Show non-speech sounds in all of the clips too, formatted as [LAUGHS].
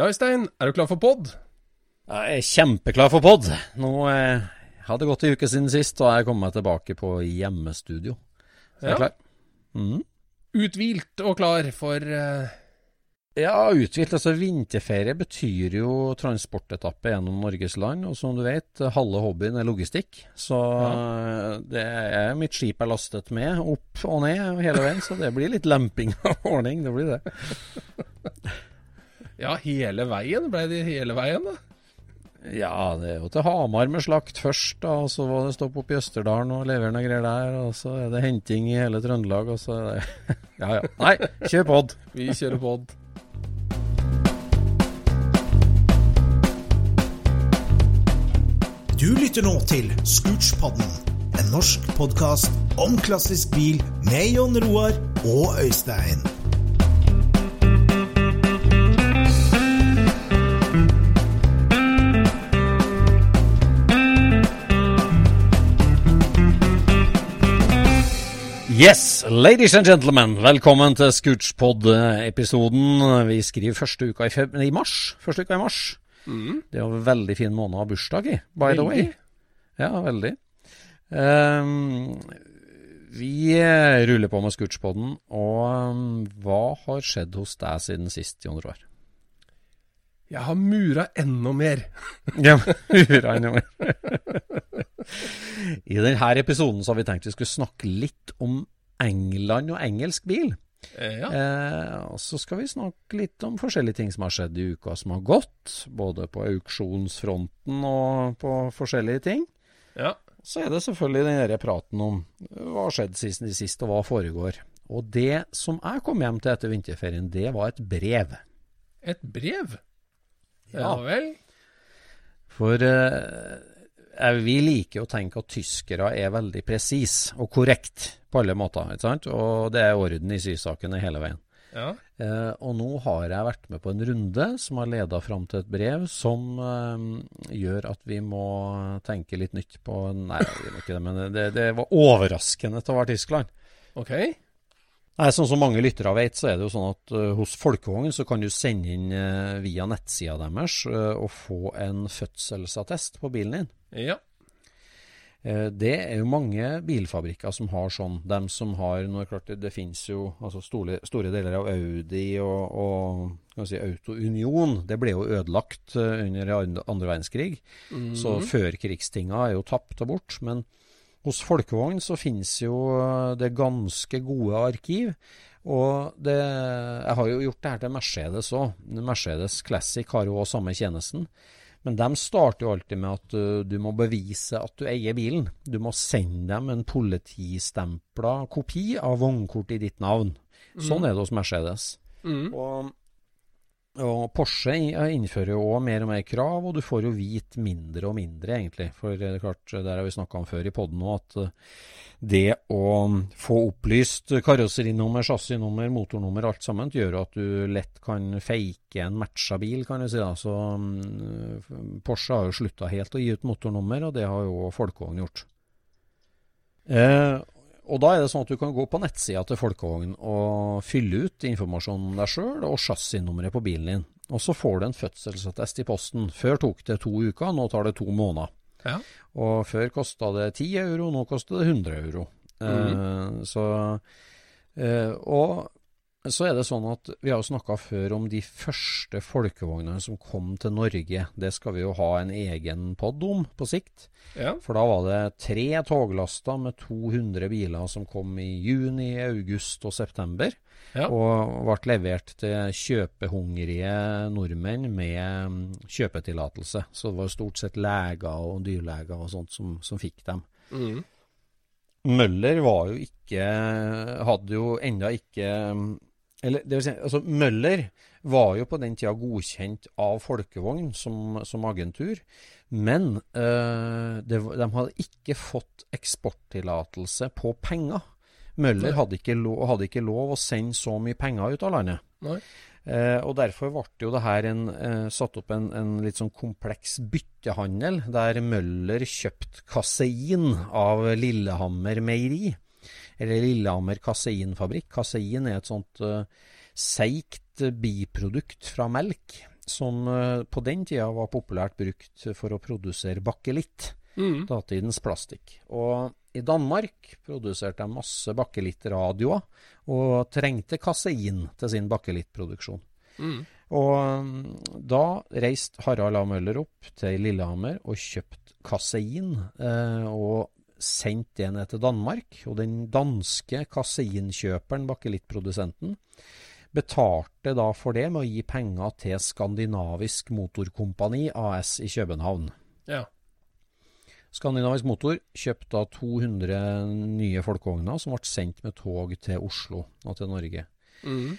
Ja, Øystein, er du klar for pod? Jeg er kjempeklar for pod. Nå eh, har det gått en uke siden sist, og jeg kommer meg tilbake på hjemmestudio. Så jeg er Ja. klar. Mm. Uthvilt og klar for eh, Ja, uthvilt. Altså, vinterferie betyr jo transportetappe gjennom Norges land. Og som du vet, halve hobbyen er logistikk. Så ja. det er mitt skip er lastet med, opp og ned hele veien. Så det blir litt lemping [LAUGHS] av ordning. Det blir det. [LAUGHS] Ja, hele veien? Ble det hele veien, da? Ja, det er jo til Hamar med slakt først, da, og så var det stopp opp i Østerdalen og levere noe greier der, og så er det henting i hele Trøndelag, og så er det [LAUGHS] Ja ja. Nei, kjør pod. Vi kjører pod. Du lytter nå til Scootspodden, en norsk podkast om klassisk bil med Jon Roar og Øystein. Yes, ladies and gentlemen, velkommen til Scootspod-episoden. Vi skriver første uka i, feb i mars. Første uka i mars. Det er jo en veldig fin måned å ha bursdag i, by the way. Ja, veldig. Um, vi eh, ruller på med Scootspoden, og um, hva har skjedd hos deg siden sist, Jon Roar? Jeg har mura enda mer. Ja, hurra innover. [LAUGHS] I denne episoden så har vi tenkt vi skulle snakke litt om England og engelsk bil. Eh, ja. Eh, og så skal vi snakke litt om forskjellige ting som har skjedd i uka som har gått. Både på auksjonsfronten og på forskjellige ting. ja. Så er det selvfølgelig den der praten om hva har skjedd siden sist, og hva foregår. Og det som jeg kom hjem til etter vinterferien, det var et brev. Et brev? Ja, Ja. vel? For eh, vi liker å tenke at tyskere er veldig presis og korrekt på alle måter. ikke sant? Og det er orden i sysakene hele veien. Ja. Eh, og nå har jeg vært med på en runde som har leda fram til et brev som eh, gjør at vi må tenke litt nytt på Nei, det, men det, det var overraskende til å være Tyskland. Ok. Nei, Sånn som mange lyttere vet, så er det jo sånn at uh, hos Folkevogn så kan du sende inn uh, via nettsida deres uh, og få en fødselsattest på bilen din. Ja. Eh, Det er jo mange bilfabrikker som har sånn. De som har nå er klart det, det finnes jo altså store, store deler av Audi og, og si, Auto Union. Det ble jo ødelagt eh, under andre verdenskrig. Så førkrigstinga er jo tapt og bort. Men hos Folkevogn så finnes jo eh, det ganske gode arkiv. Og det, jeg har jo gjort det her til Mercedes òg. Mercedes Classic har jo også samme tjenesten. Men de starter jo alltid med at uh, du må bevise at du eier bilen. Du må sende dem en politistempla kopi av vognkort i ditt navn. Sånn er det hos Mercedes. Mm. Og Og Porsche innfører jo òg mer og mer krav, og du får jo vite mindre og mindre, egentlig. For det er klart, der har vi snakka om før i poden òg, at eh, det å få opplyst karosserinummer, chassisnummer, motornummer, alt sammen, gjør at du lett kan fake en matcha bil, kan du si. da. Så um, Porsche har jo slutta helt å gi ut motornummer, og det har jo Folkevogn gjort. Eh, og da er det sånn at du kan gå på nettsida til Folkevogn og fylle ut informasjonen deg sjøl og chassisnummeret på bilen din. Og så får du en fødselsattest i posten. Før tok det to uker, nå tar det to måneder. Ja. Og før kosta det 10 euro, nå koster det 100 euro. Eh, så eh, Og så er det sånn at vi har jo snakka før om de første folkevognene som kom til Norge. Det skal vi jo ha en egen pod om på sikt. Ja. For da var det tre toglaster med 200 biler som kom i juni, august og september. Ja. Og ble levert til kjøpehungrige nordmenn med kjøpetillatelse. Så det var stort sett leger og dyrleger og sånt som, som fikk dem. Mm. Møller var jo ikke Hadde jo enda ikke Eller det vil si, altså Møller var jo på den tida godkjent av Folkevogn som, som agentur, men øh, det, de hadde ikke fått eksporttillatelse på penger. Møller hadde ikke, lov, hadde ikke lov å sende så mye penger ut av landet. Eh, og Derfor ble jo det her en, eh, satt opp en, en litt sånn kompleks byttehandel, der Møller kjøpte kasein av Lillehammer meieri. Eller Lillehammer kaseinfabrikk. Kasein er et sånt uh, seigt biprodukt fra melk, som uh, på den tida var populært brukt for å produsere bakelitt Mm. datidens plastikk. Og i Danmark produserte de masse bakelittradioer, og trengte kasein til sin bakelittproduksjon. Mm. Og mm, da reiste Harald A. Møller opp til Lillehammer og kjøpte kasein, eh, og sendte det ned til Danmark. Og den danske kaseinkjøperen, bakelittprodusenten, betalte da for det med å gi penger til Skandinavisk Motorkompani AS i København. Ja. Skandinavisk Motor kjøpte da 200 nye folkevogner som ble sendt med tog til Oslo og til Norge. Mm.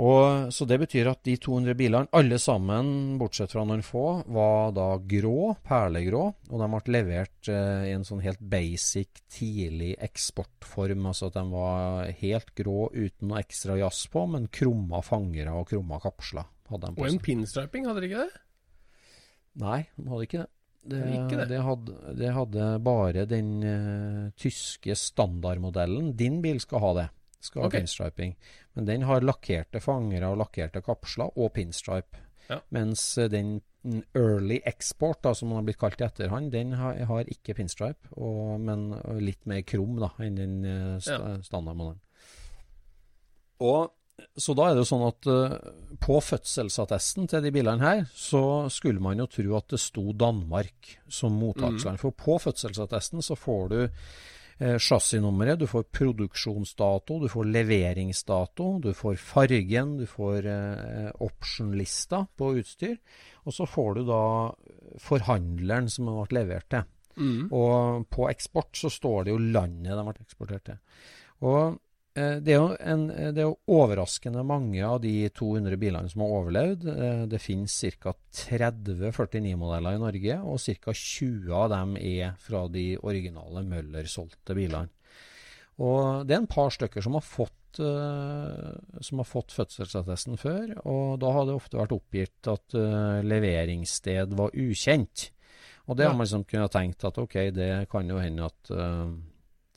Og, så det betyr at de 200 bilene, alle sammen, bortsett fra noen få, var da grå, perlegrå, og de ble levert eh, i en sånn helt basic, tidlig eksportform. Altså at de var helt grå uten noe ekstra jazz på, men krumma fangere og krumma kapsler Og en pinstriping, hadde de ikke det? Nei, de hadde ikke det. Det, det? det, hadde, det hadde bare den uh, tyske standardmodellen. Din bil skal ha det. Skal ha okay. pinstriping. Men den har lakkerte fangere og lakkerte kapsler og pinstripe. Ja. Mens eh, den mm, early export, da, som den har blitt kalt i etterhånd, den har, har ikke pinstripe, og, men litt mer krum da, enn den st ja. standardmodellen. Og så da er det jo sånn at uh, på fødselsattesten til de bilene her, så skulle man jo tro at det sto Danmark som mottaksland. For på fødselsattesten så får du eh, chassisnummeret, du får produksjonsdato, du får leveringsdato, du får fargen, du får eh, option-lista på utstyr. Og så får du da forhandleren som den ble levert til. Mm. Og på eksport så står det jo landet de ble eksportert til. Og eh, det er, jo en, det er overraskende mange av de 200 bilene som har overlevd. Eh, det finnes ca. 30 49-modeller i Norge, og ca. 20 av dem er fra de originale Møller-solgte bilene. Og det er en par stykker som har fått, eh, som har fått fødselsattesten før, og da har det ofte vært oppgitt at eh, leveringssted var ukjent. Og det har man liksom kunnet tenkt at ok, det kan jo hende at eh,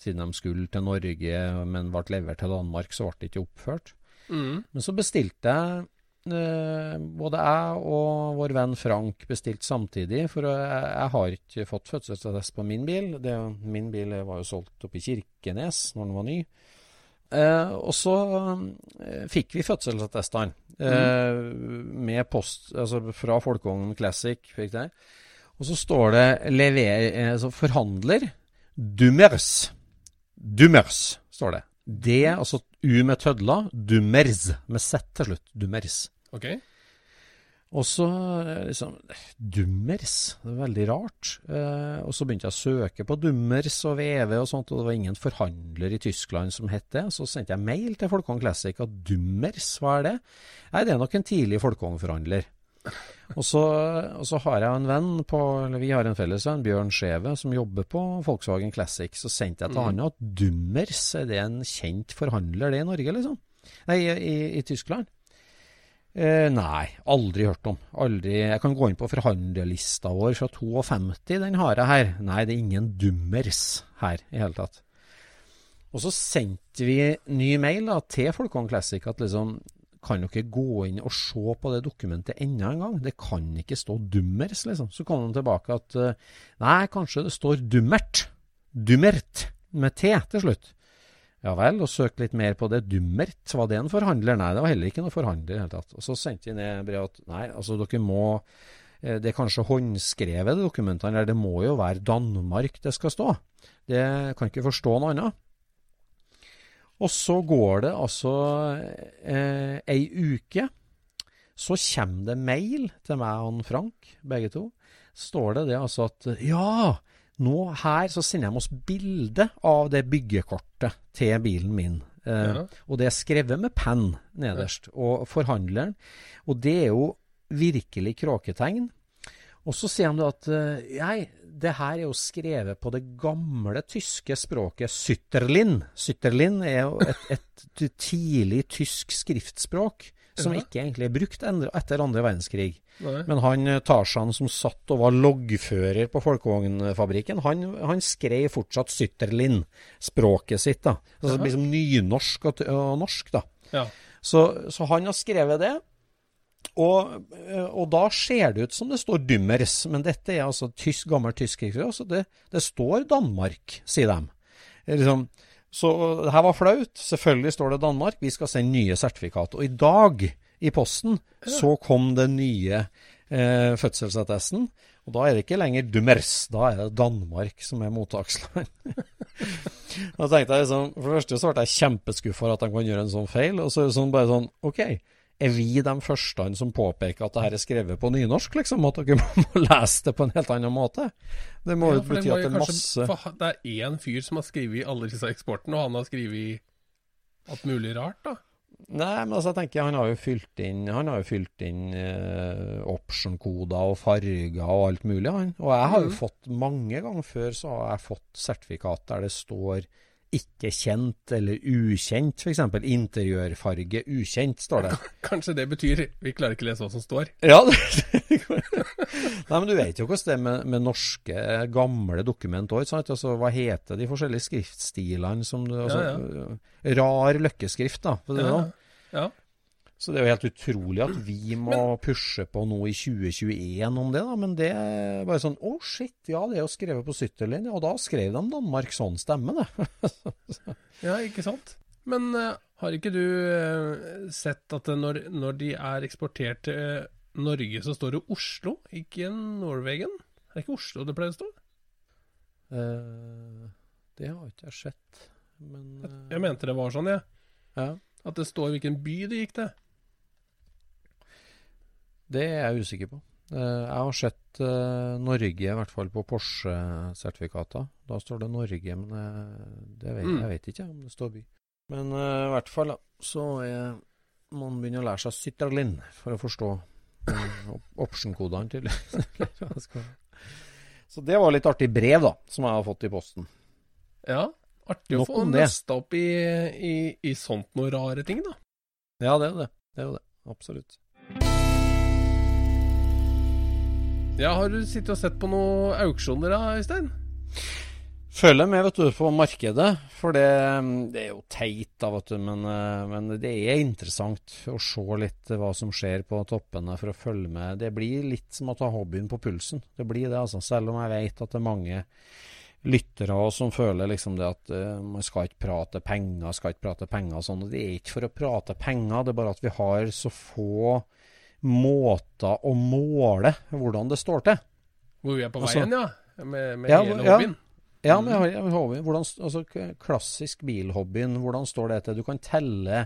siden de skulle til Norge, men ble levert til Danmark, så ble det ikke oppført. Mm. Men så bestilte jeg eh, Både jeg og vår venn Frank bestilte samtidig, for jeg, jeg har ikke fått fødselsattest på min bil. Det, min bil var jo solgt oppe i Kirkenes når den var ny. Eh, og så eh, fikk vi fødselsattestene eh, med post, altså fra Folkevogn Classic. Og så står det lever, eh, altså forhandler Dummers. Dummers, står det. D, altså U med tødla. Dummers, med Z til slutt. Dummers. Okay. Og så eh, liksom Dummers. Det er veldig rart. Eh, og så begynte jeg å søke på Dummers og VV og sånt, og det var ingen forhandler i Tyskland som het det. Så sendte jeg mail til Folkong Classic at Dummers, hva er det? Nei, det er nok en tidlig Folkong-forhandler. Og så, og så, har jeg en venn på, eller vi har en felles venn, Bjørn Skjeve, som jobber på Volkswagen Classic. Så sendte jeg til mm. han at Dummers, er det en kjent forhandler det i Norge, liksom? Nei, i, i, i Tyskland. Eh, nei, aldri hørt om. Aldri. Jeg kan gå inn på forhandlerlista vår fra 52, den har jeg her. Nei, det er ingen Dummers her i hele tatt. Og så sendte vi ny mail da, til Folkong Classic at liksom kan dere gå inn og se på det dokumentet enda en gang? Det kan ikke stå dummers, liksom. Så kom de tilbake at eh, nei, kanskje det står dummert. Dummert med T til slutt. Ja vel, og søk litt mer på det. Dummert, var det en forhandler? Nei, det var heller ikke noen forhandler i det hele tatt. Og så sendte vi ned brev at nei, altså dere må eh, Det er kanskje håndskrevet, de dokumentene, eller det må jo være Danmark det skal stå. Det kan ikke forstå noe annet. Og så går det altså eh, ei uke. Så kommer det mail til meg og Frank, begge to. Står det det altså at ja, nå her så sender de oss bilde av det byggekortet til bilen min. Eh, ja. Og det er skrevet med penn nederst. Og forhandleren. Og det er jo virkelig kråketegn. Og så sier han at nei, eh, det her er jo skrevet på det gamle tyske språket Sytterlin. Sytterlin er jo et, et tidlig tysk skriftspråk som ja. ikke egentlig er brukt etter andre verdenskrig. Nei. Men han eh, Tarzan som satt og var loggfører på folkevognfabrikken, han, han skrev fortsatt Sytterlin, språket sitt. da. Altså liksom nynorsk og, og norsk, da. Ja. Så, så han har skrevet det. Og, eh, og, da ser det ut som det står Dümmers, men dette er altså tysk, gammel tysk altså det, det, står Danmark, sier de. Liksom, så det her var flaut. Selvfølgelig står det Danmark. Vi skal sende nye sertifikat. Og i dag, i posten, så kom den nye eh, fødselsattesten. Og da er det ikke lenger Dummers, da er det Danmark som er mottaksland. [LAUGHS] da tenkte jeg liksom, For det første så ble jeg kjempeskuffa for at de kan gjøre en sånn feil. Og så er det sånn bare sånn OK er vi de første som påpeker at det her er skrevet på nynorsk, liksom? At dere [LAUGHS] må lese det på en helt annen måte? Det må jo ja, bety at det er masse Det er én fyr som har skrevet alle disse eksportene, og han har skrevet alt mulig rart, da? Nei, men altså, jeg tenker han har jo fylt inn Han har jo fylt inn eh, option-koder og farger og alt mulig, han. Og jeg har jo mm. fått mange ganger før så har jeg fått sertifikat der det står ikke kjent eller ukjent, f.eks. Interiørfarge ukjent, står det. [LAUGHS] Kanskje det betyr vi klarer ikke å lese hva som står? Ja, [LAUGHS] Nei, men du vet jo hvordan det er med, med norske, gamle dokument òg. Altså, hva heter de forskjellige skriftstilene som du altså, ja, ja. Rar løkkeskrift, da. Ja, ja. Så det er jo helt utrolig at vi [CLEARS THROAT] må men, pushe på noe i 2021 om det, da. Men det er bare sånn Å, oh, shit, ja, det er jo skrevet på Sytterlin. Og da skrev de Danmark sånn stemme, det. [LAUGHS] ja, ikke sant. Men uh, har ikke du uh, sett at når, når, de er eksportert til uh, Norge, så står det Oslo, ikke Norwegen? Er det ikke Oslo det pleier å stå? det har ikke jeg sett, men jeg, jeg mente det var sånn, jeg. Ja. ja. At det står hvilken by det gikk til. Det er jeg usikker på. Eh, jeg har sett uh, Norge, i hvert fall på Porsche-sertifikater. Da står det Norge, men jeg vet, mm. jeg vet ikke om det står by. Men i hvert fall så er, man begynner å lære seg Citralin for å forstå option-kodene, tydeligvis. [LAUGHS] så det var litt artig brev, da, som jeg har fått i posten. Ja, artig Nok å få nøsta opp i, i, i sånt noe rare ting, da. Ja, det er jo det. Det er jo det. Absolutt. Ja, Har du sittet og sett på noen auksjoner da, Øystein? Følger med vet du, på markedet, for det, det er jo teit, da, vet du, men, eh, men, det er interessant å se litt hva som skjer på toppene for å følge med. Det blir litt som å ta hobbyen på pulsen. Det blir det, altså. Selv om jeg vet at det er mange lyttere som føler liksom det at uh, man skal ikke prate penger, skal ikke prate penger og sånn. Det er ikke for å prate penger, det er bare at vi har så få måter å måle hvordan det står til. Hvor vi er på altså, veien, ja? Med, med ja, hele hobbyen? Ja, med, med hobbyen. Hvordan, altså, klassisk bilhobbyen, hvordan står det til? Du kan telle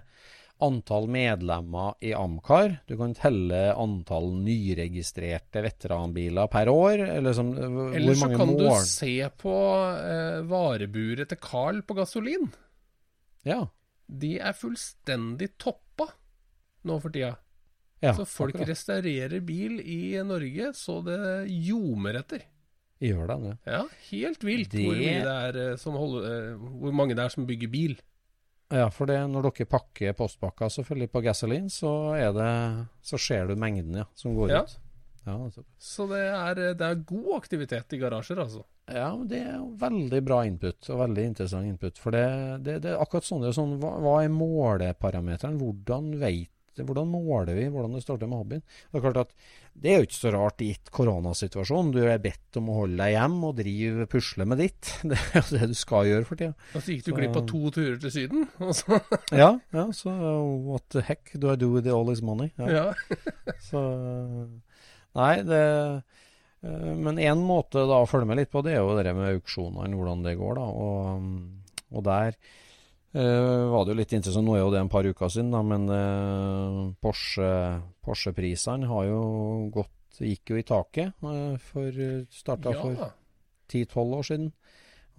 antall medlemmer i Amcar. Du kan telle antall nyregistrerte veteranbiler per år. Eller, som, Eller så kan du se på eh, vareburet til Carl på gasolin. Ja. De er fullstendig toppa nå for tida. Ja så folk akkurat. restaurerer bil i Norge så det ljomer etter. gjør det. det. Ja, helt vilt Det- hvor, det er, eh, som holder, eh, hvor mange det er som bygger bil. Ja, for det, når dere pakker postpakka selvfølgelig på gasolin, så, er det, så ser du mengden ja, som går Ja. ut. Ja, altså. Så det er, eh, det er god aktivitet i garasjer, altså. Ja, det er veldig bra input, og veldig interessant input. For det, det, det er akkurat sånn, det er sånn hva, hva er måleparameteren? Hvordan vet hvordan måler vi hvordan det starter med hobbyen? Det er klart at det er jo ikke så rart gitt koronasituasjonen. Du er bedt om å holde deg hjemme og drive pusle med ditt. [LAUGHS] Det er jo det du skal gjøre for tida. Og så gikk du Så- glipp av to turer til Syden. [LAUGHS] Ja, ja, så what the heck do I do with all this money? Ja. ja. [LAUGHS] Så Nei, det eh, Men én måte da å følge med litt på, det er jo det med auksjonene, hvordan det går, da. Og, og der eh, var det jo litt interessant. Nå er jo det en par uker siden, da, men uh, Porsche, Porsche-prisene har jo gått Gikk jo i taket. Uh, for Starta for ja. 10-12 år siden.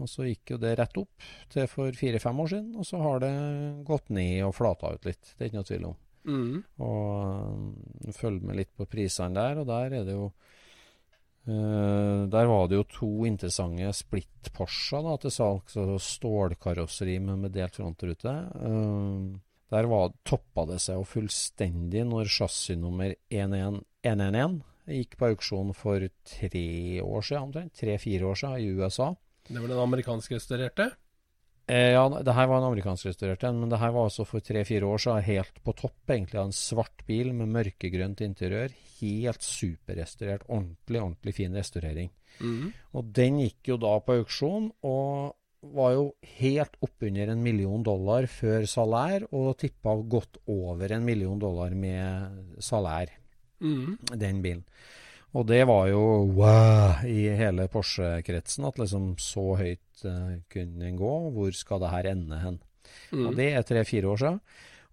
Og så gikk jo det rett opp til for 4-5 år siden, og så har det gått ned og flata ut litt. Det er ikke noe tvil om. Mm. Og følg med litt på prisene der, og der er det jo eh, Der var det jo to interessante splitt Porsche til salgs, altså stålkarosseri med, med delt frontrute. Eh, der var, toppa det seg jo fullstendig når chassisnummer 111 gikk på auksjon for tre år siden, omtrent. Tre-fire år siden i USA. Det var den amerikansk-restaurerte. Eh, ja, det her var en amerikansk-restaurert en, men det her var altså for tre-fire år siden helt på topp. egentlig av En svart bil med mørkegrønt interiør. Helt superrestaurert. Ordentlig, ordentlig fin restaurering. Mm. Og den gikk jo da på auksjon, og var jo helt oppunder en million dollar før salær, og tippa godt over en million dollar med salær, Mm. den bilen. Og det var jo wow i hele Porsche-kretsen, at liksom så høyt uh, kunne den gå. Hvor skal det her ende hen? Mm. Og det er tre-fire år siden.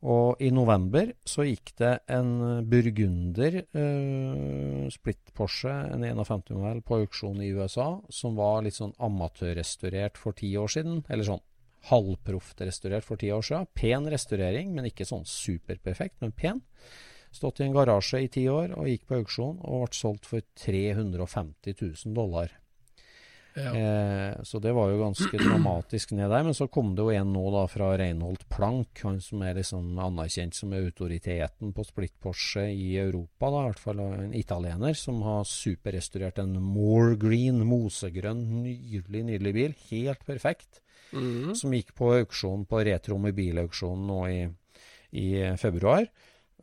Og i november så gikk det en burgunder uh, splitt Porsche, en 51 modell, på auksjon i USA, som var litt sånn amatørrestaurert for ti år siden. Eller sånn halvproft restaurert for ti år siden. Pen restaurering, men ikke sånn superperfekt, men pen. Stått i en garasje i ti år og gikk på auksjon og ble solgt for 350 000 dollar. Ja. Eh, så det var jo ganske dramatisk ned der. Men så kom det jo en nå da fra Reinhold Plank, han som er liksom anerkjent som autoriteten på splitt Porsche i Europa, da, i hvert fall en italiener, som har superrestaurert en More Green, mosegrønn, nydelig, nydelig bil. Helt perfekt. Mm. Som gikk på auksjon på Retro mobilauksjon nå i, i februar.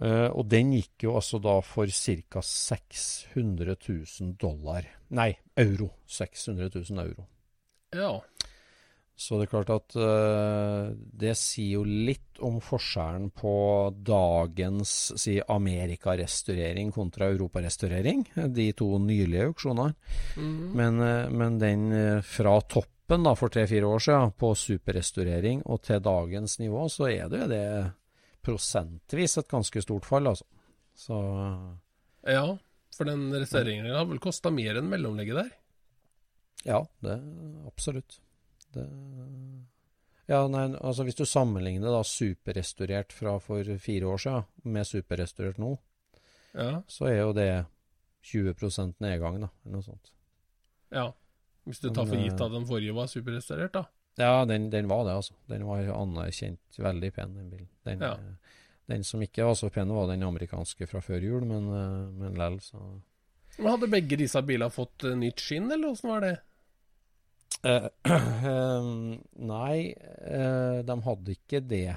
Eh, og den gikk jo altså da for ca. 600 000 dollar. Nei, euro. 600 000 euro. ja. Så det er klart at uh, det sier jo litt om forskjellen på dagens si, Amerikarestaurering kontra europarestaurering, de to nylige auksjonene. Mm. Men, uh, men den fra toppen da, for tre-fire år siden på superrestaurering og til dagens nivå, så er det jo det prosentvis et ganske stort fall, altså. Så ja. For den restaureringen har vel kosta mer enn mellomlegget der. ja, det absolutt. Det Ja, nei, altså hvis du sammenligner da superrestaurert fra for fire år siden med superrestaurert nå, Ja. så er jo det 20% nedgang, da, eller noe sånt. ja. Hvis du tar for gitt eh, at den forrige var superrestaurert, da. Ja, den, den var det, altså. Den var anerkjent veldig pen, den bilen. Den, Ja. eh, den som ikke var så pen, var den amerikanske fra før jul, men, eh, men lell, så Men hadde begge disse bilene fått eh, nytt skinn, eller åssen var det? Uh, uh, [CLEARS THROAT] nei, uh, de hadde ikke det.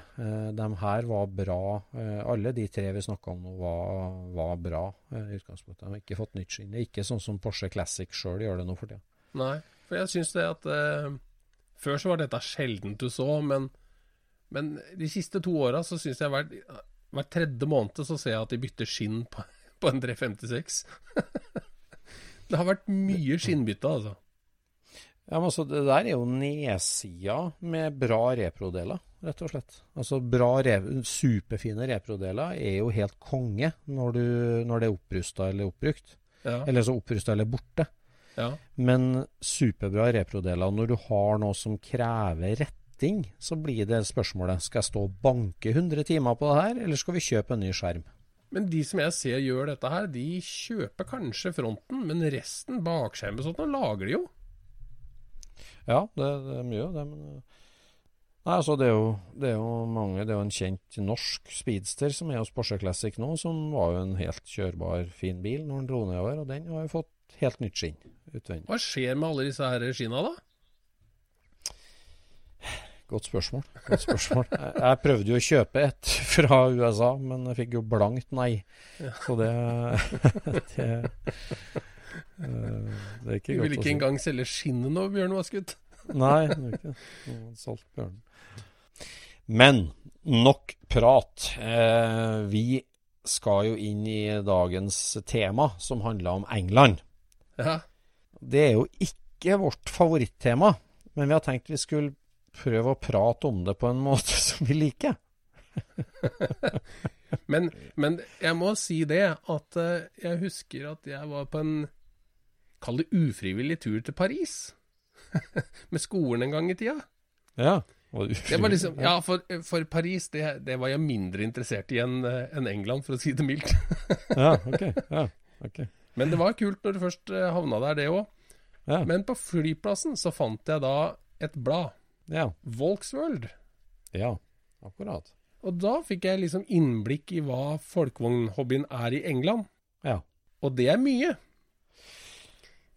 De her var bra. Alle de tre vi snakka om nå, var, var bra i utgangspunktet. De har ikke fått nytt skinn. Det er ikke sånn som Porsche Classic sjøl gjør det nå for tida. Nei, for jeg syns det at Før så var dette sjeldent du så, men, men de siste to åra så syns jeg hver, hver tredje måned så ser jeg at de bytter skinn på, [LAUGHS] på en 356. [LAUGHS] det har vært mye skinnbytte, altså. Ja, men altså, det der er jo nedsida med bra reprodeler. rett og slett. Altså bra rev, Superfine reprodeler er jo helt konge når, du, når det er opprusta eller oppbrukt. Ja. Eller så opprusta eller borte. Ja. Men superbra reprodeler når du har noe som krever retting, så blir det spørsmålet skal jeg stå og banke 100 timer på det her, eller skal vi kjøpe en ny skjerm? Men de som jeg ser gjør dette her, de kjøper kanskje fronten, men resten, bakskjerm og sånt, lager de jo. Ja, det, det er mye av det, men eh, Nei, altså det er, jo, det er jo mange Det er jo en kjent norsk speedster som er hos Porsche Classic nå, som var jo en helt kjørbar, fin bil når den dro nedover, og den har jo fått helt nytt skinn utvendig. Hva skjer med alle disse her skinna, da? Godt spørsmål. Godt spørsmål. [LAUGHS] Jeg, prøvde jo å kjøpe et [LAUGHS] fra USA, men jeg fikk jo blankt nei. Så det [LAUGHS] Det, eh, det er ikke godt vil å ikke si. engang selge skinnet når bjørnen var skutt. Nei, det er ikke det. Nå Solgt bjørnen. Men nok prat. Eh, vi skal jo inn i dagens tema, som handler om England. Ja. Det er jo ikke vårt favorittema, men vi har tenkt vi skulle prøve å prate om det på en [LAUGHS] måte som vi liker. [LAUGHS] Men, men jeg må si det, at eh, jeg husker at jeg var på en Kall det ufrivillig tur til Paris. [LAUGHS] Med skolen en gang i tida. Ja. Liksom, ja, for, for Paris det, det var jeg mindre interessert i enn en enn England, for å si det mildt. ja, ok. Ja, ok. Men det var kult når du først eh, havna der, det òg. Ja, Men på flyplassen så fant jeg da et blad. ja, Volksworld. ja. Akkurat. Og da fikk jeg liksom innblikk i hva folkevognhobbyen er i England. Ja. Og det er mye.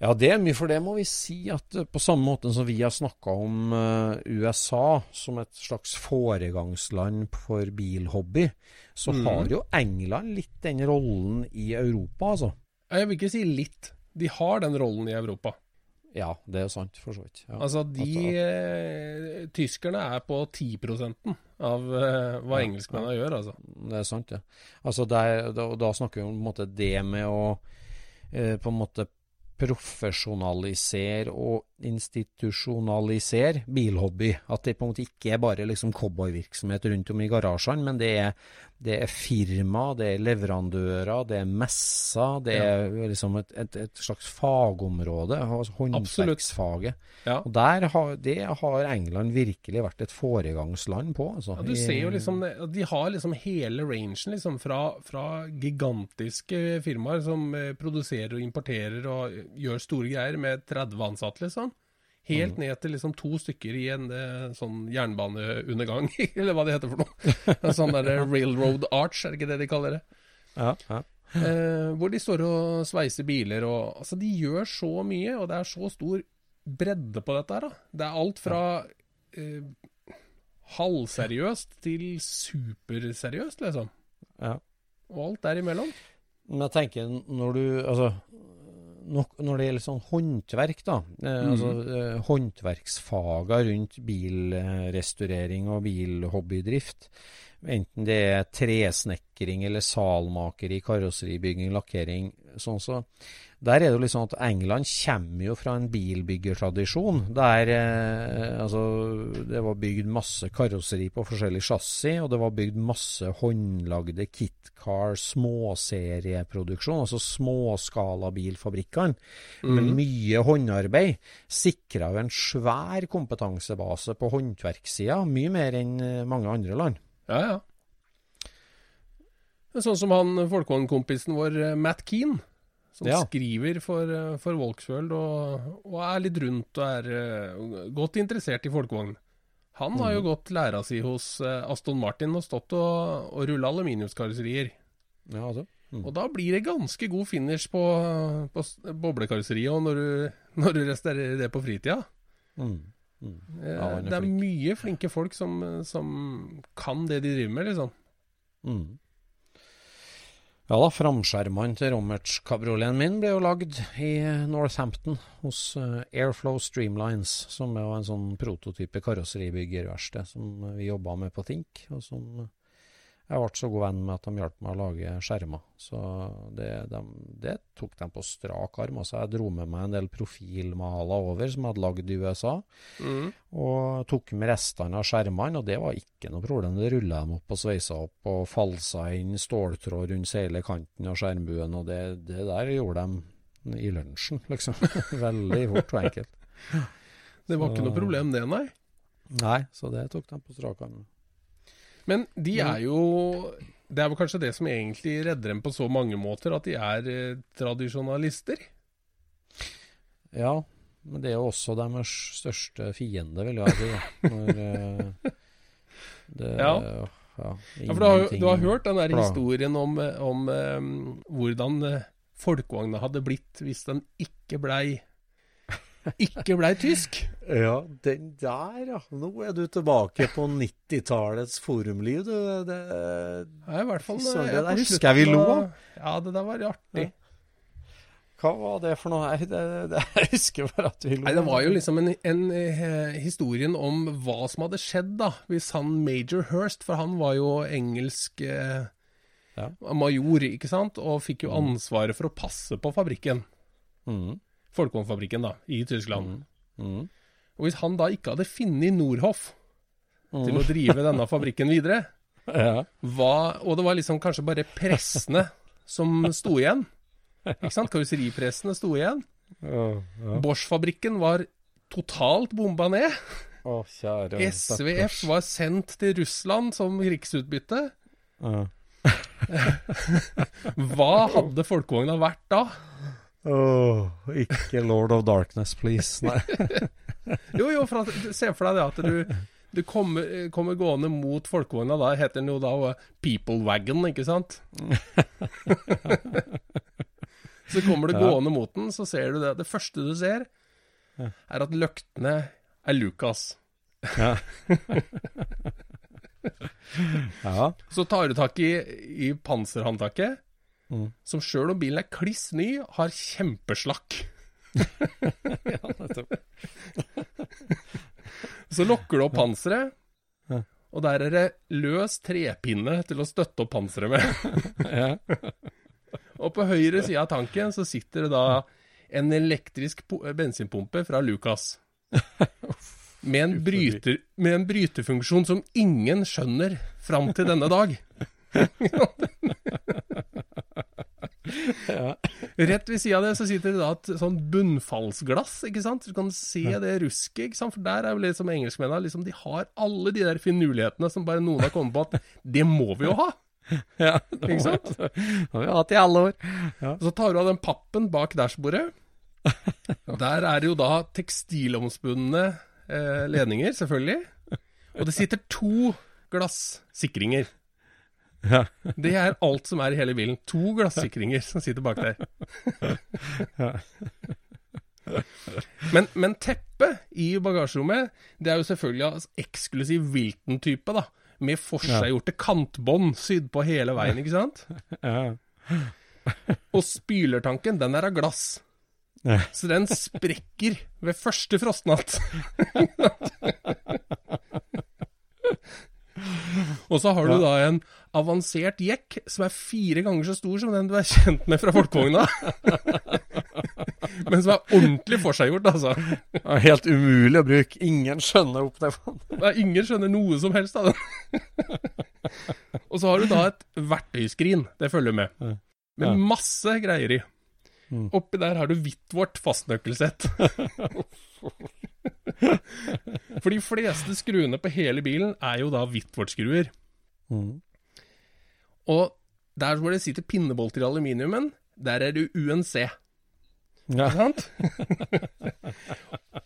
Ja, det er mye, for det må vi si at eh, på samme måte som vi har snakka om eh, USA som et slags foregangsland for bilhobby, så mm. har jo England litt den rollen i Europa, altså. Jeg vil ikke si litt. De har den rollen i Europa. Ja, det er sant, for så vidt. Ja. Altså, de eh, Tyskerne er på 10% av eh, hva Ja, engelskmennene gjør, altså. Det er sant, det. Altså der, da, da snakker vi om måte, det med å eh, på en måte profesjonalisere og institusjonalisere bilhobby. At det på en måte ikke er bare liksom cowboyvirksomhet rundt om i garasjene, men det er, det er firma, det er leverandører, det er messer, det er liksom et, et, et slags fagområde, altså håndverksfaget. Ja. Og der har, det har England virkelig vært et foregangsland på. Altså, Ja, du ser jo liksom De har liksom hele rangen, liksom, fra, fra gigantiske firmaer som eh, produserer og importerer og gjør store greier med 30 ansatte, liksom. Helt ned til liksom to stykker i en eh, sånn jernbaneundergang, [LAUGHS] eller hva det heter for noe. [LAUGHS] En sånn der railroad arch, er det ikke det de kaller det? ja, ja. Eh, hvor de står og sveiser biler og Altså, de gjør så mye, og det er så stor bredde på dette her, da. Det er alt fra eh, halvseriøst til superseriøst, liksom. ja. Og alt derimellom. Men jeg tenker når du Altså når det gjelder sånn håndverk, da. Eh, Mhm. altså eh, Håndverksfaga rundt bilrestaurering og bilhobbydrift. Enten det er tresnekring eller salmaker i karosseribygging, lakkering. Sånn så Der er det jo litt sånn at England kommer jo fra en bilbyggertradisjon. Der eh, altså det var bygd masse karosseri på forskjellig chassis, og det var bygd masse håndlagde kitcar, småserieproduksjon, altså småskalabilfabrikkene, med Mhm. mye håndarbeid, sikra jo en svær kompetansebase på håndverkssida, mye mer enn eh, mange andre land. Ja, ja. Sånn som han folkehåndkompisen vår, eh, Matt Keane, som Ja. skriver for, eh, for Volksworld og, og er litt rundt og er uh, godt interessert i folkevogn. Han har jo gått læra si hos uh, Aston Martin og stått og, og rulla aluminiumskarosserier. Ja, altså. Mm. Og da blir det ganske god finish på, på boblekarosseriet når du, [LAUGHS] når du restaurerer det på fritida. Mm. Mm. Ja, det er flink. mye flinke folk som, som kan det de driver med, liksom. Mm. Ja da, framskjermene til Romerts-kabrioleten min ble jo lagd i Northampton hos eh, Airflow Streamlines, som er en sånn prototype karosseribyggerverksted som vi jobba med på Think, og som Jeg ble så god venn med at de hjalp meg å lage skjermer. Så det, de, det tok de på strak arm. Altså, jeg dro med meg en del profilmaler over som jeg hadde lagd i USA. Mm. Og tok med restene av skjermene, og det var ikke noe problem. Det rulla de opp og sveisa opp og falsa inn ståltråd rundt hele kanten av skjermbuen, og det, det der gjorde de i lunsjen, liksom. [LAUGHS] Veldig fort og enkelt. Det var ikke noe problem det, nei. Nei, så det tok de på strak arm. Men de er jo Det er vel kanskje det som egentlig redder dem på så mange måter, at de er eh, tradisjonalister. Ja, men det er jo også deres største fiende, vil jeg si. [LAUGHS] Når, eh, det, Ja. ja, Ja, for du har, du har hørt den der historien om, eh, om um, hvordan eh, folkevogna hadde blitt hvis den ikke blei ikke blei tysk. Ja, den der, ja. Nå er du tilbake på 90-tallets forumliv, du. Det, Ja, i hvert fall eh, det der husker jeg vi lo av-. Ja, det der var artig. hva var det for noe? Nei, det, det, [LAUGHS] jeg husker bare at vi lo. Nei, Det var jo liksom en, en eh, historien om hva som hadde skjedd da, hvis han Major Hirst, for han var jo engelsk eh, Ja. major, ikke sant, og fikk jo ansvaret for å passe på fabrikken, mm, Folkevognfabrikken da, i Tyskland. mm, Og hvis han da ikke hadde funnet Nordhoff mm. til å drive denne fabrikken videre, [LAUGHS] Ja. hva, og det var liksom kanskje bare pressene som sto igjen, ikke sant, karosseripressene sto igjen, ja, ja. Bosch-fabrikken var totalt bomba ned, Å, kjære SVF var sendt til Russland som krigsutbytte. Ja. [LAUGHS] Hva hadde folkevogna vært da? Åh, ikke Lord of Darkness, please. Nei. [LAUGHS] Jo, jo, for at, se for deg det at du, du kommer, kommer gående mot folkevogna. Da heter den jo da People Wagon, ikke sant? [LAUGHS] så kommer du Ja. gående mot den, så ser du det. Det første du ser, er at løktene er Lucas. Ja. [LAUGHS] ja. Så tar du tak i, i panserhåndtaket, Mm. som sjøl om bilen er kliss ny, har kjempeslakk. [LAUGHS] ja, nettopp. [LAUGHS] Så lokker du opp panseret, og der er det løs trepinne til å støtte opp panseret med. [LAUGHS] Og på høyre side av tanken så sitter det da en elektrisk bensinpumpe fra Lucas. Med en, bryter, med en brytefunksjon som ingen skjønner fram til denne dag. Ja. Rett ved sida av det så sitter det da et sånn bunnfallsglass, ikke sant. Du kan se det rusket, ikke sant. For der er jo litt som engelskmennene, liksom de har alle de der finurlighetene som bare noen har kommet på at det må vi jo ha. ja. Ikke sant? Det har vi hatt i alle år. Ja. så tar du av den pappen bak dashbordet. Der er det jo da tekstilomspunne eh, ledninger, selvfølgelig. Og det sitter to glassikringer. Ja. [LAUGHS] Det er alt som er i hele bilen. To glassikringer som sitter bak der. [LAUGHS] Men, men teppet i bagasjerommet, det er jo selvfølgelig av eksklusiv Wilton-type, da. Med forseggjorte kantbånd sydd på hele veien, ikke sant? [LAUGHS] Og spylertanken, den er av glass. Så den sprekker ved første frostnatt. Og så har du da en avansert jekk som er fire ganger så stor som den du er kjent med fra folkevogna. [LAUGHS] Men som er ordentlig forseggjort, altså. Ja, Helt umulig å bruke. Ingen skjønner opp det. Nei, ingen skjønner noe som helst av den. [LAUGHS] Og så har du da et verktøyskrin, det følger med. Med masse greier i. Mm. Oppi der har du Whitworth fastnøkkelsett. [LAUGHS] For de fleste skruene på hele bilen er jo da Whitworth-skruer. Mm. Og der hvor det sitter pinnebolter i aluminiumen, der er det UNC. Ja. Ikke sant?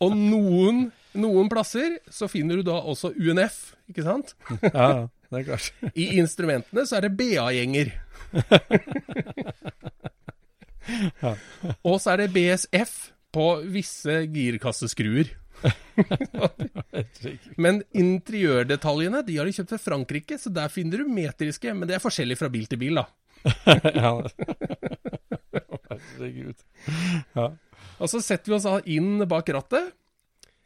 Og noen, noen plasser så finner du da også UNF, ikke sant? ja, det er klart. [LAUGHS] I instrumentene så er det BA-gjenger. Og så er det BSF på visse girkasseskruer. [LAUGHS] Men interiørdetaljene de har de kjøpt fra Frankrike, så der finner du metriske, men det er forskjellig fra bil til bil, da. [LAUGHS] [LAUGHS] Herregud. Ja. Og så setter vi oss inn bak rattet,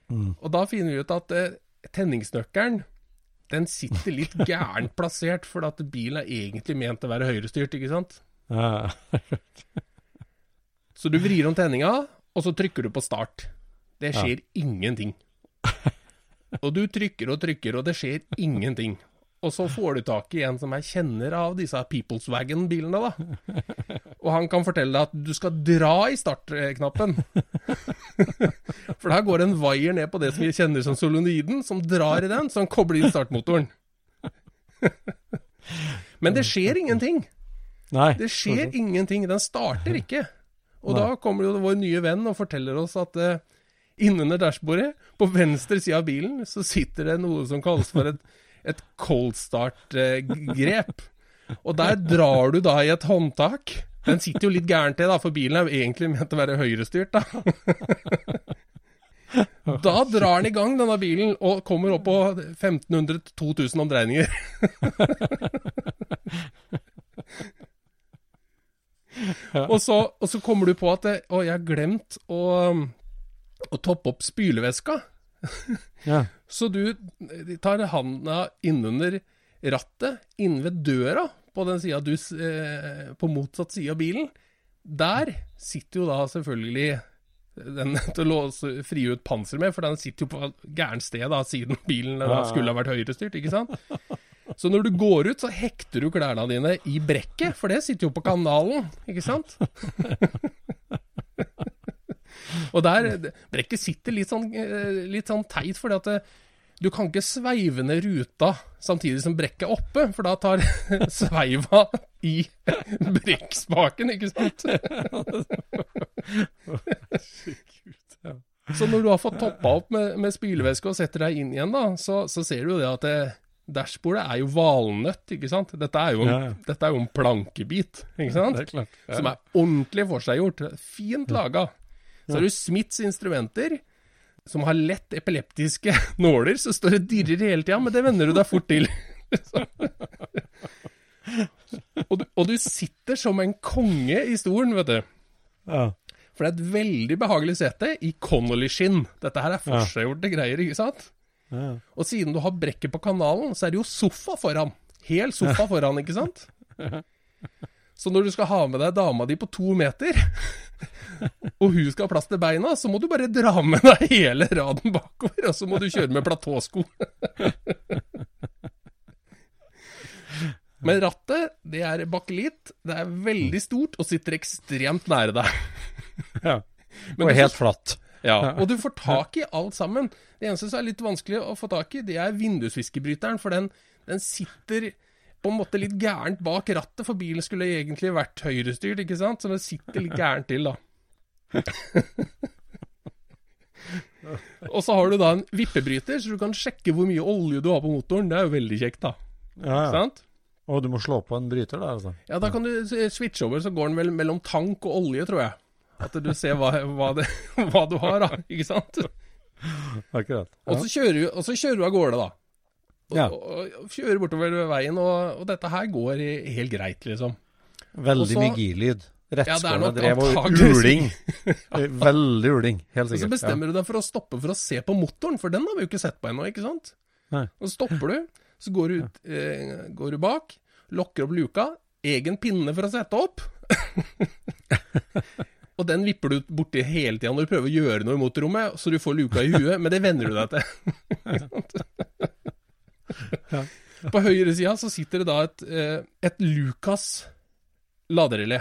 Mm. og da finner vi ut at eh, tenningsnøkkelen den sitter litt gærent plassert, for at bilen er egentlig ment å være høyrestyrt, ikke sant? Ja. Så du vrir om tenninga, og så trykker du på start. Det skjer ingenting. [LAUGHS] Og du trykker og trykker, og det skjer ingenting. Og så får du tak i en som er kjenner av disse Peoples Wagon-bilene, da. Og han kan fortelle deg at du skal dra i startknappen. [LAUGHS] For der går en wire ned på det som vi kjenner som solenoiden, som drar i den, så han kobler inn startmotoren. [LAUGHS] Men det skjer ingenting. Nei. Det skjer ingenting. Den starter ikke. Og da kommer jo vår nye venn og forteller oss at uh, innunder dashbordet, på venstre side av bilen, så sitter det noe som kalles for et, et cold start-grep. Og der drar du da i et håndtak. Den sitter jo litt gærent til, da, for bilen er jo egentlig ment å være høyrestyrt, da. [LAUGHS] Da drar den i gang, denne bilen, og kommer opp på 1500-2000 omdreininger. [LAUGHS] og, så, og så kommer du på at det, Å, jeg har glemt å, å toppe opp spylevæska. Ja. Så du tar handa innunder rattet, inne ved døra på du eh, På motsatt side av bilen. Der sitter jo da selvfølgelig den [LAUGHS] til å låse, fri ut panseret med, for den sitter jo på gærent sted, da, siden bilen da skulle ha vært høyrestyrt, ikke sant? Så når du går ut, så hekter du klærne dine i brekket, for det sitter jo på kanalen, ikke sant? [LAUGHS] Og der Brekket sitter litt sånn, eh, litt sånn teit, fordi at det, du kan ikke sveive ned ruta samtidig som brekket er oppe, for da tar [LAUGHS] sveiva i brekkspaken, ikke sant? Så når du har fått toppa opp med, med spylevæske og setter deg inn igjen, da, så, så ser du jo det at det, dashbordet er jo valnøtt, ikke sant? Dette er jo en, Ja. Dette er jo en plankebit, ikke sant? Er klart. Ja. Som er ordentlig forseggjort. Fint laga. Så har du Smiths instrumenter, som har lett epileptiske [LAUGHS] nåler, så står det dirrer hele tida, men det venner du deg fort til. [LAUGHS] Og, du, og du sitter som en konge i stolen, vet du. Ja. For det er et veldig behagelig sete i Connolly-skinn. Dette her er forseggjorte greier, ikke sant? Ja. Og siden du har brekket på kanalen, så er det jo sofa foran. Hel sofa foran, ikke sant? [LAUGHS] Så når du skal ha med deg dama di på to meter, [LAUGHS] og hun skal ha plass til beina, så må du bare dra med deg hele raden bakover, og så må du kjøre med platåsko. Men rattet, det er bakelitt, det er veldig stort og sitter ekstremt nære deg. ja. Og helt flatt. Ja, og du får tak i alt sammen. Det eneste som er litt vanskelig å få tak i, det er vindusviskebryteren, for den, den sitter på en måte litt gærent bak rattet, for bilen skulle egentlig vært høyrestyrt, ikke sant? Så det sitter litt gærent til, da. [LAUGHS] og så har du da en vippebryter, så du kan sjekke hvor mye olje du har på motoren. Det er jo veldig kjekt, da. Ja, ja. Sant? Og du må slå på en bryter da? altså. Ja, da kan du s- switche over, så går den vel mellom tank og olje, tror jeg. At du ser hva, hva, det, [LAUGHS] hva du har, da. Ikke sant? Akkurat. Du, og så kjører du av gårde, da. Og, Ja. og, og kjører bortover veien, og, og dette her går helt greit, liksom. Veldig så- mye girlyd. Ja, Rettskåla nok drev og uling. [LAUGHS] Veldig uling, helt Og så bestemmer bestemmer du deg for å stoppe for å se på motoren, for den har vi jo ikke sett på ennå, ikke sant? Nei. Og så stopper du, så går du, ut, eh, går du bak, lokker opp luka, egen pinne for å sette opp. [LAUGHS] og den vipper du borti hele tida når du prøver å gjøre noe i motorrommet, så du får luka i huet, men det venner du deg til. [LAUGHS] [LAUGHS] På høyre sida så sitter det da et, eh, et Lucas laderelé.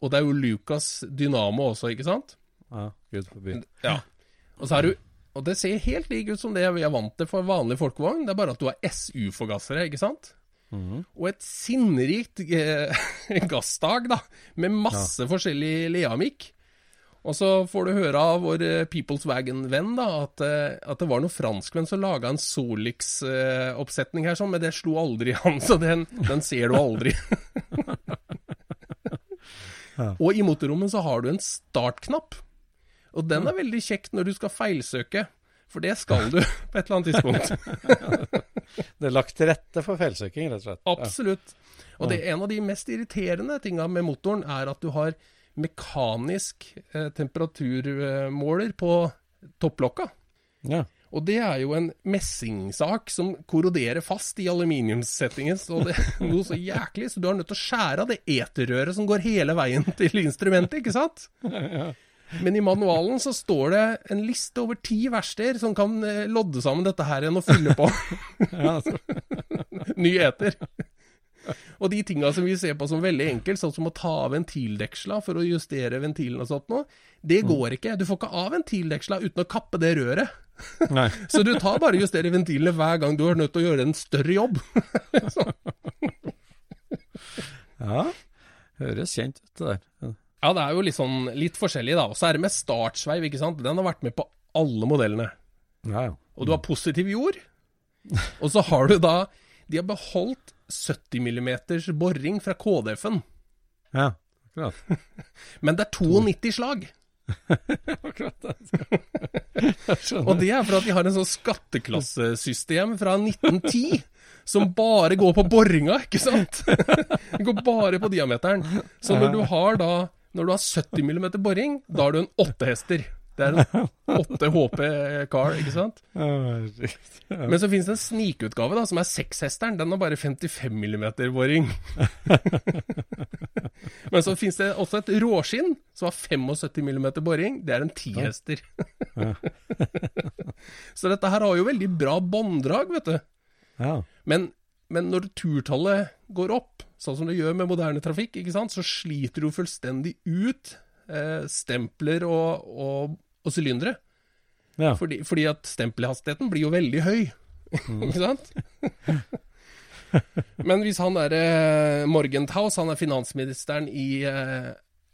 Og det er jo Lucas Dynamo også, ikke sant? Ja, Gud forby. Ja. Og så er du Og det ser helt lik ut som det vi er vant til for vanlig folkevogn, det er bare at du har SU-forgassere, ikke sant? Og et sinnrikt eh, [LAUGHS] gassdag, da, med masse forskjellig leamikk. Og så får du høre av vår eh, Peoples Wagon-venn da, at, eh, at det var noen franskmenn som laga en Solix-oppsetning her, sånn, men det slo aldri an, [LAUGHS] så den, den ser du aldri. [LAUGHS] Og i motorrommet så har du en startknapp. Og den er veldig kjekt når du skal feilsøke, for det skal du [LAUGHS] på et eller annet tidspunkt. Det er lagt til rette for feilsøking, rett og slett. Absolutt. Og det en av de mest irriterende tinga med motoren, er at du har mekanisk eh, temperaturmåler på topplokka. Ja. Og det er jo en messingsak som korroderer fast i aluminiumssettingen. Så det er noe så jæklig, så du er nødt til å skjære av det eterrøret som går hele veien til instrumentet, ikke sant? [LAUGHS] Men i manualen så står det en liste over ti verksteder som kan eh, lodde sammen dette her igjen og fylle på. [LAUGHS] [LAUGHS] Ny eter. [LAUGHS] Og de tinga som vi ser på som veldig enkelt, sånn som å ta av ventildeksla for å justere ventilen og sånt noe, det går ikke. Du får ikke av ventildeksla uten å kappe det røret. [LAUGHS] Så du tar bare og justerer ventilene hver gang du er nødt til å gjøre en større jobb. [LAUGHS] Ja, høres kjent ut det der. Ja, det er jo litt sånn litt forskjellig, da. Og så er det med startsveiv, ikke sant. Den har vært med på alle modellene. Ja, ja. Og du har positiv jord. Og så har du da De har beholdt 70 mm boring fra KDF-en. Ja, akkurat. [LAUGHS] Men det er 92 slag. [LAUGHS] akkurat det. Og det er for at de har en sånn skatteklassesystem fra 1910 som bare går på boringa, ikke sant? Det går bare på diameteren. Så når du har da Når du har 70 mm boring, da har du en åttehester. Det er en 8 HP car, ikke sant? [LAUGHS] Men så finnes det en snikutgave da, som er sekshesteren. Den har bare 55 mm boring. Men så finnes det også et råskinn som har 75 mm boring. Det er en tihester. [LAUGHS] så dette her har jo veldig bra bånddrag, vet du. Men, men når turtallet går opp, sånn som det gjør med moderne trafikk, ikke sant, så sliter du fullstendig ut eh, stempler og, og, og sylindere. Ja. Fordi, fordi at stempelhastigheten blir jo veldig høy. ikke sant? [LAUGHS] Men hvis han der eh, Morgenthaus, han er finansministeren i eh,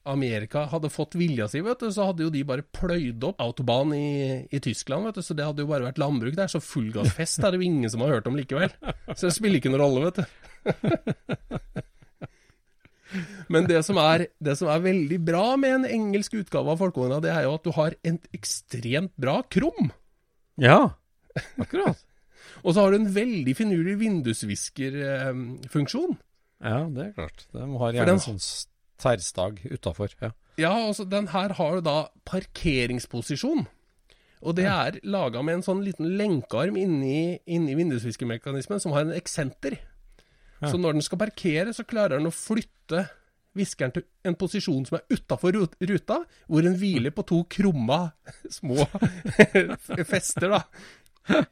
Amerika, hadde fått vilja si, vet du, så hadde jo de bare pløyd opp autobahn i, i Tyskland, vet du. Så det hadde jo bare vært landbruk der. Så fullgassfest er det jo ingen som har hørt om likevel. Så det spiller ikke noen rolle, vet du. [LAUGHS] Men det som, er, det som er veldig bra med en engelsk utgave av Folkevogna, det er jo at du har en ekstremt bra krum. ja, [LAUGHS] akkurat. Og så har du en veldig finurlig vindusviskerfunksjon. Ja, det er klart. De har gjerne den- en sånn terstag tverrstag utafor. Ja. Ja, altså den her har du da parkeringsposisjon. Og det er laga med en sånn liten lenkearm inni, inni vindusviskermekanismen som har en eksenter. Så når den skal parkere, så klarer den å flytte viskeren til en posisjon som er utafor ruta, hvor den hviler på to krumma [LAUGHS] små [LAUGHS] fester, da.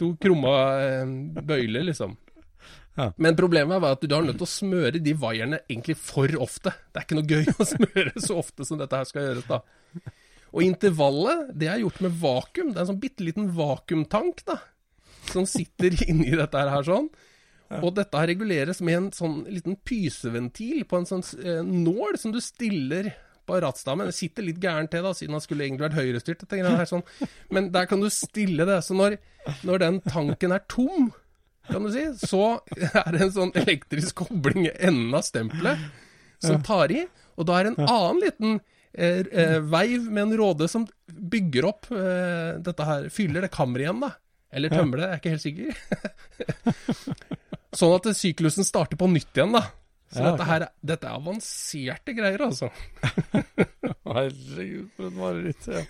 To krumma eh, bøyler, liksom. Ja. Men problemet var at du har nødt til å smøre de vaierne egentlig for ofte. Det er ikke noe gøy [LAUGHS] å smøre så ofte som dette her skal gjøres, da. Og intervallet, det er gjort med vakuum. Det er en sånn bitte liten vakuumtank, da. Som sitter inni dette her sånn. Og dette her reguleres med en sånn liten pyseventil på en sånn eh, nål som du stiller på rattstammen. Det sitter litt gærent til, da, siden han skulle egentlig vært høyrestyrt. her, sånn. Men der kan du stille det. Så når, når den tanken er tom, kan du si, så er det en sånn elektrisk kobling i enden av stempelet som tar i. Og da er det en annen liten eh, eh, veiv med en råde som bygger opp eh, dette her, fyller det kammeret igjen, da. Eller tømmer det, jeg er ikke helt sikker. [LAUGHS] sånn at syklusen starter på nytt igjen, da. Så Ja, dette her, dette er avanserte greier, altså. [LAUGHS] Herregud, for et mareritt. Ja.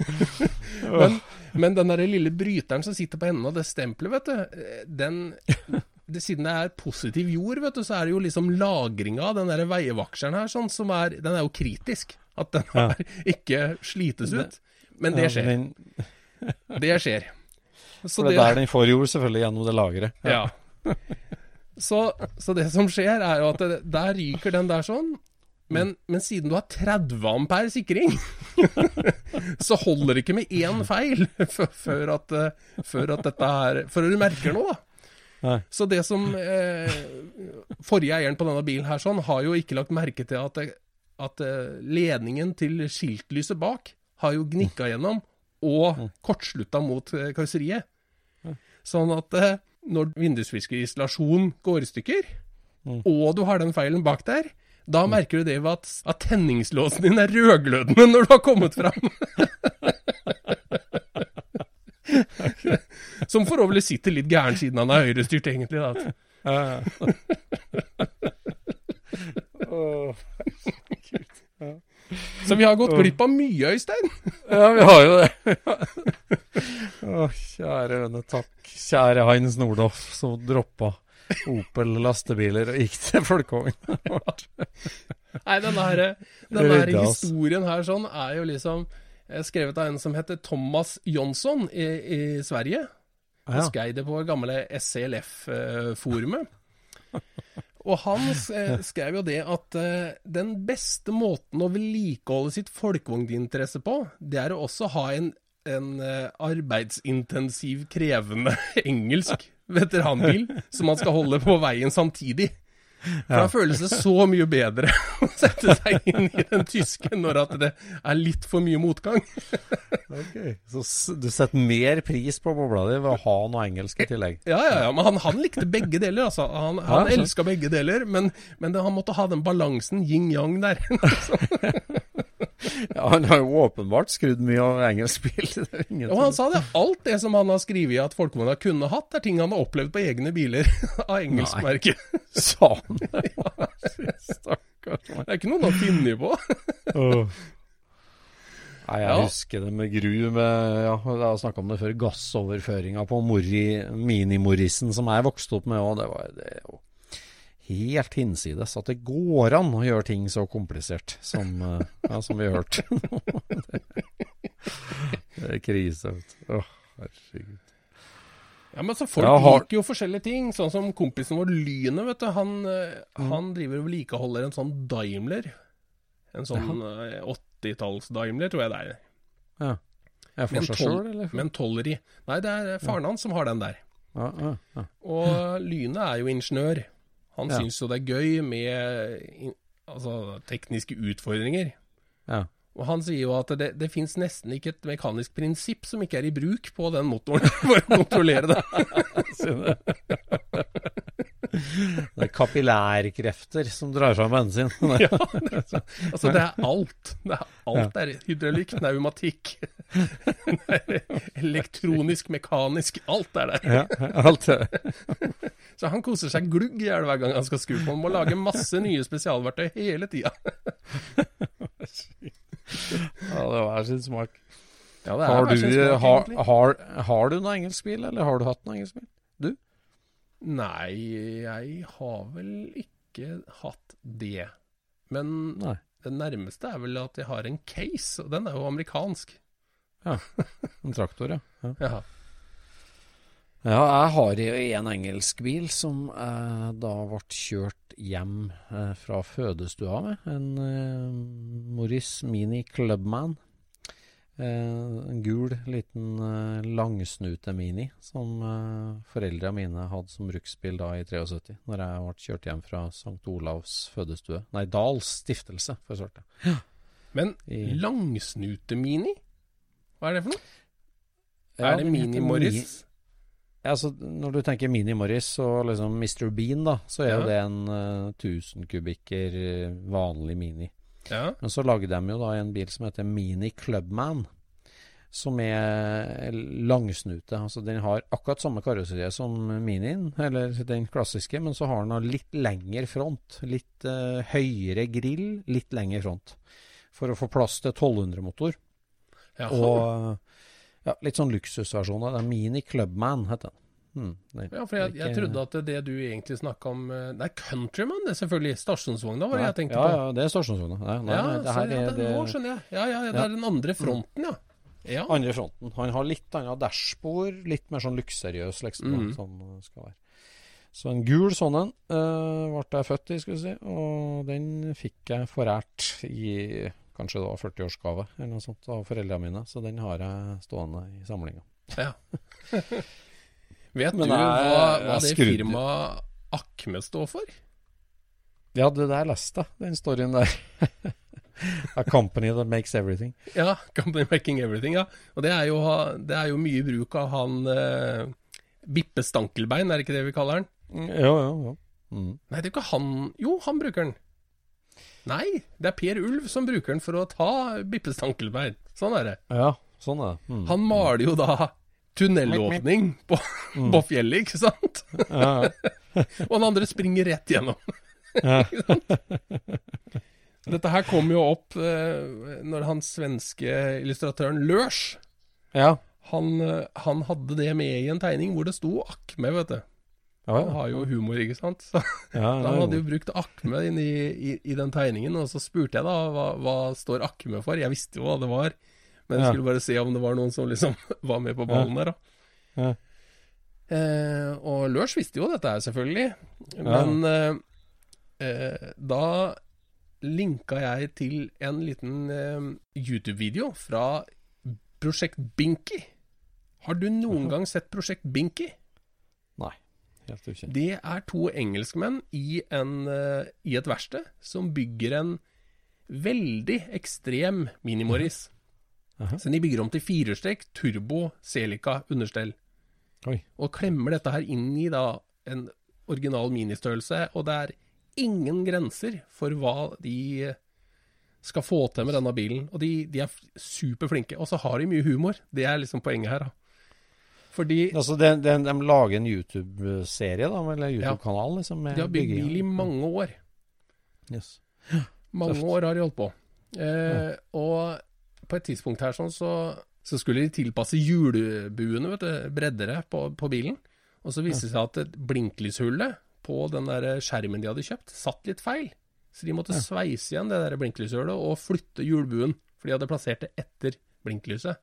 [LAUGHS] Men, men den der lille bryteren som sitter på enden av det stempelet, vet du, eh, den det, Siden det er positiv jord, vet du, så er det jo liksom lagringa av den der veievakseren her, sånn, som er Den er jo kritisk. At den Ja. her ikke slites ut. Men det Ja, skjer. Det skjer. [LAUGHS] Så for det er der den får jord, selvfølgelig, gjennom det lageret. Ja. Så, så det som skjer, er jo at det, der ryker den der sånn. Men, men siden du har 30 ampere sikring, [LAUGHS] så holder det ikke med én feil [LAUGHS] før at, eh, før at dette her Før du merker noe, da. Nei. Så det som eh, Forrige eieren på denne bilen her sånn, har jo ikke lagt merke til at, at eh, ledningen til skiltlyset bak har jo gnikka gjennom og kortslutta mot eh, karosseriet. Sånn at eh, når vindusviskerinstallasjonen går i stykker, og du har den feilen bak der, da merker du det ved at, at tenningslåsen din er rødglødende når du har kommet fram. [LAUGHS] Som for øvrig sitter litt gæren siden han er høyrestyrt, egentlig. Da. oh, ja. [LAUGHS] Så vi har gått glipp av mye, Øystein. [LAUGHS] ja, vi har jo det. [LAUGHS] Å, kjære venne, takk. Kjære Heinz Nordhoff, som droppa Opel lastebiler og gikk til folkevogn. [LAUGHS] Nei, denne, her, denne her historien her sånn er jo liksom eh, skrevet av en som heter Thomas Jonsson i, i Sverige. Han skrev det på gamle SCLF-forumet. Og han eh, skrev jo det at uh, den beste måten å vedlikeholde sitt folkevogninteresse på, det er å også ha en, en uh, arbeidsintensiv, krevende [LAUGHS] engelsk veteranbil som man skal holde på veien samtidig. For da føles det så mye bedre [LAUGHS] å sette seg inn i den tyske når at det er litt for mye motgang. [LAUGHS] Så du setter mer pris på bobla di ved å ha noe engelsk i tillegg? Ja, ja, ja, men han, han likte begge deler, altså. Han, han Ja, elska begge deler, men, men det, han måtte ha den balansen yin-yang der. [LAUGHS] Ja, han har jo åpenbart skrudd mye av engelsk bil. Og han sa det. Alt det som han har skrevet at folkevogna kunne hatt, er ting han har opplevd på egne biler [LAUGHS] av engelskmerke. Sa han [LAUGHS] det? Stakkars Det er ikke noe han har funnet på. oh. Nei, jeg Ja. husker det med gru. Med, ja, jeg har snakka om det før. Gassoverføringa på Mini-Morrisen som jeg vokste opp med. Og det var det jo helt hinsides at det går an å gjøre ting så komplisert som, eh, ja, som vi har hørt. [LAUGHS] det er krise. Åh, herregud. Ja, men så Folk Ja, har- liker jo forskjellige ting. Sånn som kompisen vår Lynet, vet du. Han, eh, Mm. han driver og vedlikeholder en sånn Daimler. En sånn ja. 80-talls-Daimler, tror jeg det er. Ja. Er for seg sjøl, eller? Med en tolver i. Nei, det er faren hans som har den der. Ja, ja, ja. Og Lyne er jo ingeniør. Han Ja. syns jo det er gøy med altså, tekniske utfordringer. ja. Og han sier jo at det, det fins nesten ikke et mekanisk prinsipp som ikke er i bruk på den motoren [LAUGHS] for å kontrollere det. [LAUGHS] Det er kapillærkrefter som drar seg bensin. [LAUGHS] Ja, sin. ja, så- altså det er alt. Det er alt er hydraulikk, naumatikk er elektronisk, mekanisk. Alt er der. ja, alt det. Så han koser seg glugg i hjel hver gang han skal skru på. Han må lage masse nye spesialverktøy hele tida. Ja, det var sin smak. Ja, det er Har du, har, har, har du noe engelsk bil, eller har du hatt noe engelsk bil? Nei, jeg har vel ikke hatt det. Men Nei. det nærmeste er vel at jeg har en case, og den er jo amerikansk. Ja. En traktor, ja. ja. Ja. Ja, jeg har jo en engelsk bil som eh, da ble kjørt hjem eh, fra fødestua med. En eh, Morris Mini Clubman. Eh, en gul, liten eh, langsnute-mini som eh, foreldrene mine hadde som bruksbil da i 73, når jeg ble kjørt hjem fra St. Olavs fødestue. Nei, Dals stiftelse, for svarte. Men langsnute-mini? Hva er det for noe? Ja, er det Mini-Morris? Ja, så når du tenker Mini Morris og liksom Mr. Bean, da, så er Ja. det en uh, 1000 kubikker eh, vanlig Mini. Ja. Men så lagde de jo da en bil som heter Mini Clubman, som er langsnute. Altså den har akkurat samme karosseriet som Minien, eller den klassiske, men så har den litt lengre front. Litt uh, høyere grill, litt lengre front. For å få plass til 1200-motor. Ja, Og ja, litt sånn luksusversjon av den. Mini Clubman heter den. Den ja, for jeg, jeg trodde at det du egentlig snakka om eh, Det er Countryman, det selvfølgelig. Stasjonsvogna var det jeg tenkte ja, på. Ja, det er stasjonsvogna. Nei, nei, Ja, det her er det, det nå skjønner jeg. Ja, ja, ja, det Ja. er den andre fronten, ja. Ja. andre fronten. Han har litt annet dashbord, litt mer sånn luksuriøs, liksom. Mm. Sånn skal være. Så en gul sånn en uh, ble jeg født i, skal vi si. Og den fikk jeg forært i kanskje det var 40-årsgave eller noe sånt av foreldrene mine. Så den har jeg stående i samlinga. ja. [LAUGHS] Vet Men du jeg- hva, hva det firmaet Akme står for? Ja, det der leste jeg, den storyen der. [LAUGHS] A company that makes everything. Ja, Company Making Everything, ja. Og det er jo, det er jo mye bruk av han eh, Bippe Stankelbein, er det ikke det vi kaller han? Jo, jo, jo. Mm. Nei, det er ikke han Jo, han bruker den. Nei, det er Per Ulv som bruker den for å ta Bippe Stankelbein. Sånn er det. Ja, sånn er det. Mm. Han maler jo da tunnelåpning på, på fjellet, ikke sant? Ja, ja. [LAUGHS] Og den andre springer rett gjennom. Ja. [LAUGHS] Dette her kom jo opp eh, når han svenske illustratøren Lørs ja. han, eh, han hadde det med i en tegning hvor det sto Akme, vet du. Ja, Han har jo humor, ikke sant. [LAUGHS] Så ja, han hadde jo brukt Akme i, i, i den tegningen, og så spurte jeg da hva, hva står Akme for. Jeg visste jo hva det var, men jeg skulle bare se om det var noen som liksom [LAUGHS] var med på ballen der, da. Ja. Eh, og Lørs visste jo dette her, selvfølgelig. Men eh, eh, da linka jeg til en liten eh, YouTube-video fra Prosjekt Binky. Har du noen gang sett Prosjekt Binky? Nei, helt ukjent. Det er to engelskmenn i, en, eh, i et verksted som bygger en veldig ekstrem minimoris. Aha. Så de bygger om til firestrekk, turbo, Celica, understell. Oi. Og klemmer dette her inn i da en original ministørrelse, og det er ingen grenser for hva de skal få til med denne bilen. Og de, de er superflinke. Og så har de mye humor. Det er liksom poenget her, da. Fordi Altså, de, de, de lager en YouTube-serie, da, eller YouTube-kanal, liksom? De har bygd bil i mange år. Yes. Mange Tøft. år har de holdt på. Eh, Og på et tidspunkt her sånn, så, så skulle de tilpasse hjulbuene, vet du, breddere på, på bilen. Og så viste det seg at blinklyshullet på den der skjermen de hadde kjøpt, satt litt feil. Så de måtte sveise igjen det der blinklyshullet og flytte hjulbuen, for de hadde plassert det etter blinklyset.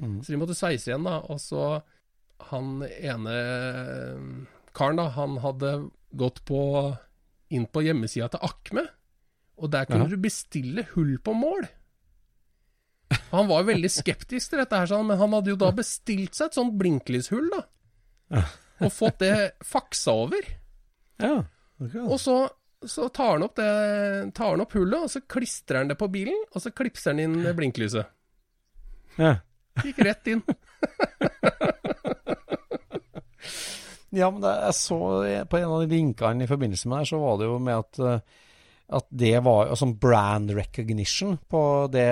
Mm. Så de måtte sveise igjen, da. Og så han ene karen, da, han hadde gått på inn på hjemmesida til Akme, og der kunne Ja. du bestille hull på mål. Han var jo veldig skeptisk til dette, her, sånn, men han hadde jo da bestilt seg et sånt blinklyshull, da. Og fått det faksa over. Ja. okay. Og så, så tar, han opp det, tar han opp hullet, og så klistrer han det på bilen, og så klipser han inn blinklyset. ja. Gikk rett inn. [LAUGHS] Ja, men det, jeg så på en av de linkene i forbindelse med det, her, så var det jo med at, eh, at det var altså brand recognition på det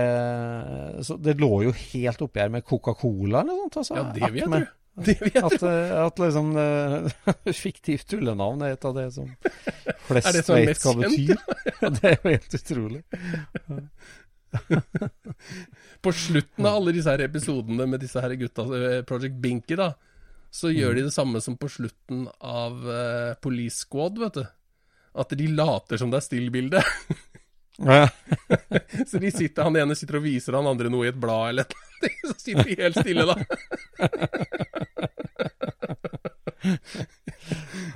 så Det lå jo helt oppi her med Coca-Cola eller noe sånt. Altså, Ja, det vet du. Det vet. At, eh, at liksom eh, [LAUGHS] Fiktivt tullenavn er et av det som [LAUGHS] flest det som vet hva betyr. [LAUGHS] Ja, det er jo helt utrolig. På slutten av alle disse her episodene med disse her gutta, eh, Project Binky, da, så gjør de det samme som på slutten av Police Squad, vet du. At de later som det er stillbilde. Ja. [LAUGHS] så de sitter, han ene sitter og viser han andre noe i et blad eller noe. [LAUGHS] Så sitter de helt stille, da.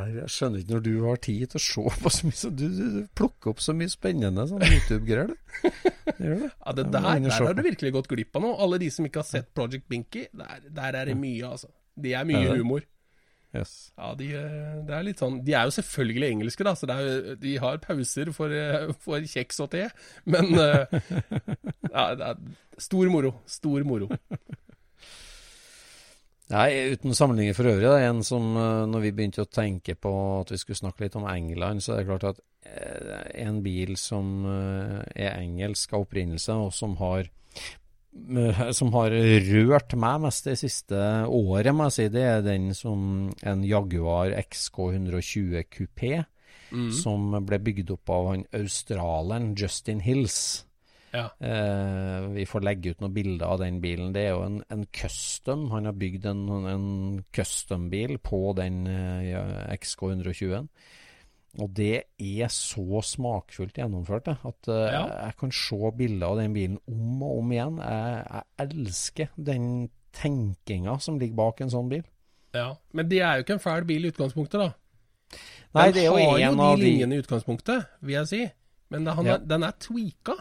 Jeg skjønner ikke når du har tid til å se på så mye så Du, du, du plukker opp så mye spennende sånn YouTube-greier, du. Gjør det? Ja, det der, der har du virkelig gått glipp av noe. Alle de som ikke har sett Project Binky, der, der er det mye, altså. Det er mye humor. Yes. Ja, de, eh, det er litt sånn De er jo selvfølgelig engelske, da, så er, de har pauser for, eh, for kjeks og te. Men eh, [LAUGHS] ja, det er stor moro. Stor moro. Nei, uten sammenligning for øvrig, da, en som når vi begynte å tenke på at vi skulle snakke litt om England, så er det klart at en bil som er engelsk av opprinnelse, og som har som har rørt meg mest det siste året, må jeg si, det er den som en Jaguar XK120 kupé, Mm. som ble bygd opp av han australieren Justin Hills. Ja. Eh, vi får legge ut noen bilder av den bilen. Det er jo en, en custom. Han har bygd en, en custom-bil på den eh, XK120-en. Og det er så smakfullt gjennomført det, at uh, Ja. jeg kan se bilder av den bilen om og om igjen. Jeg, jeg elsker den tenkinga som ligger bak en sånn bil. ja. Men det er jo ikke en fæl bil i utgangspunktet, da. Nei, den det er jo har en jo de linjene i utgangspunktet, vil jeg si. Men det, Ja. er, den er tweaka.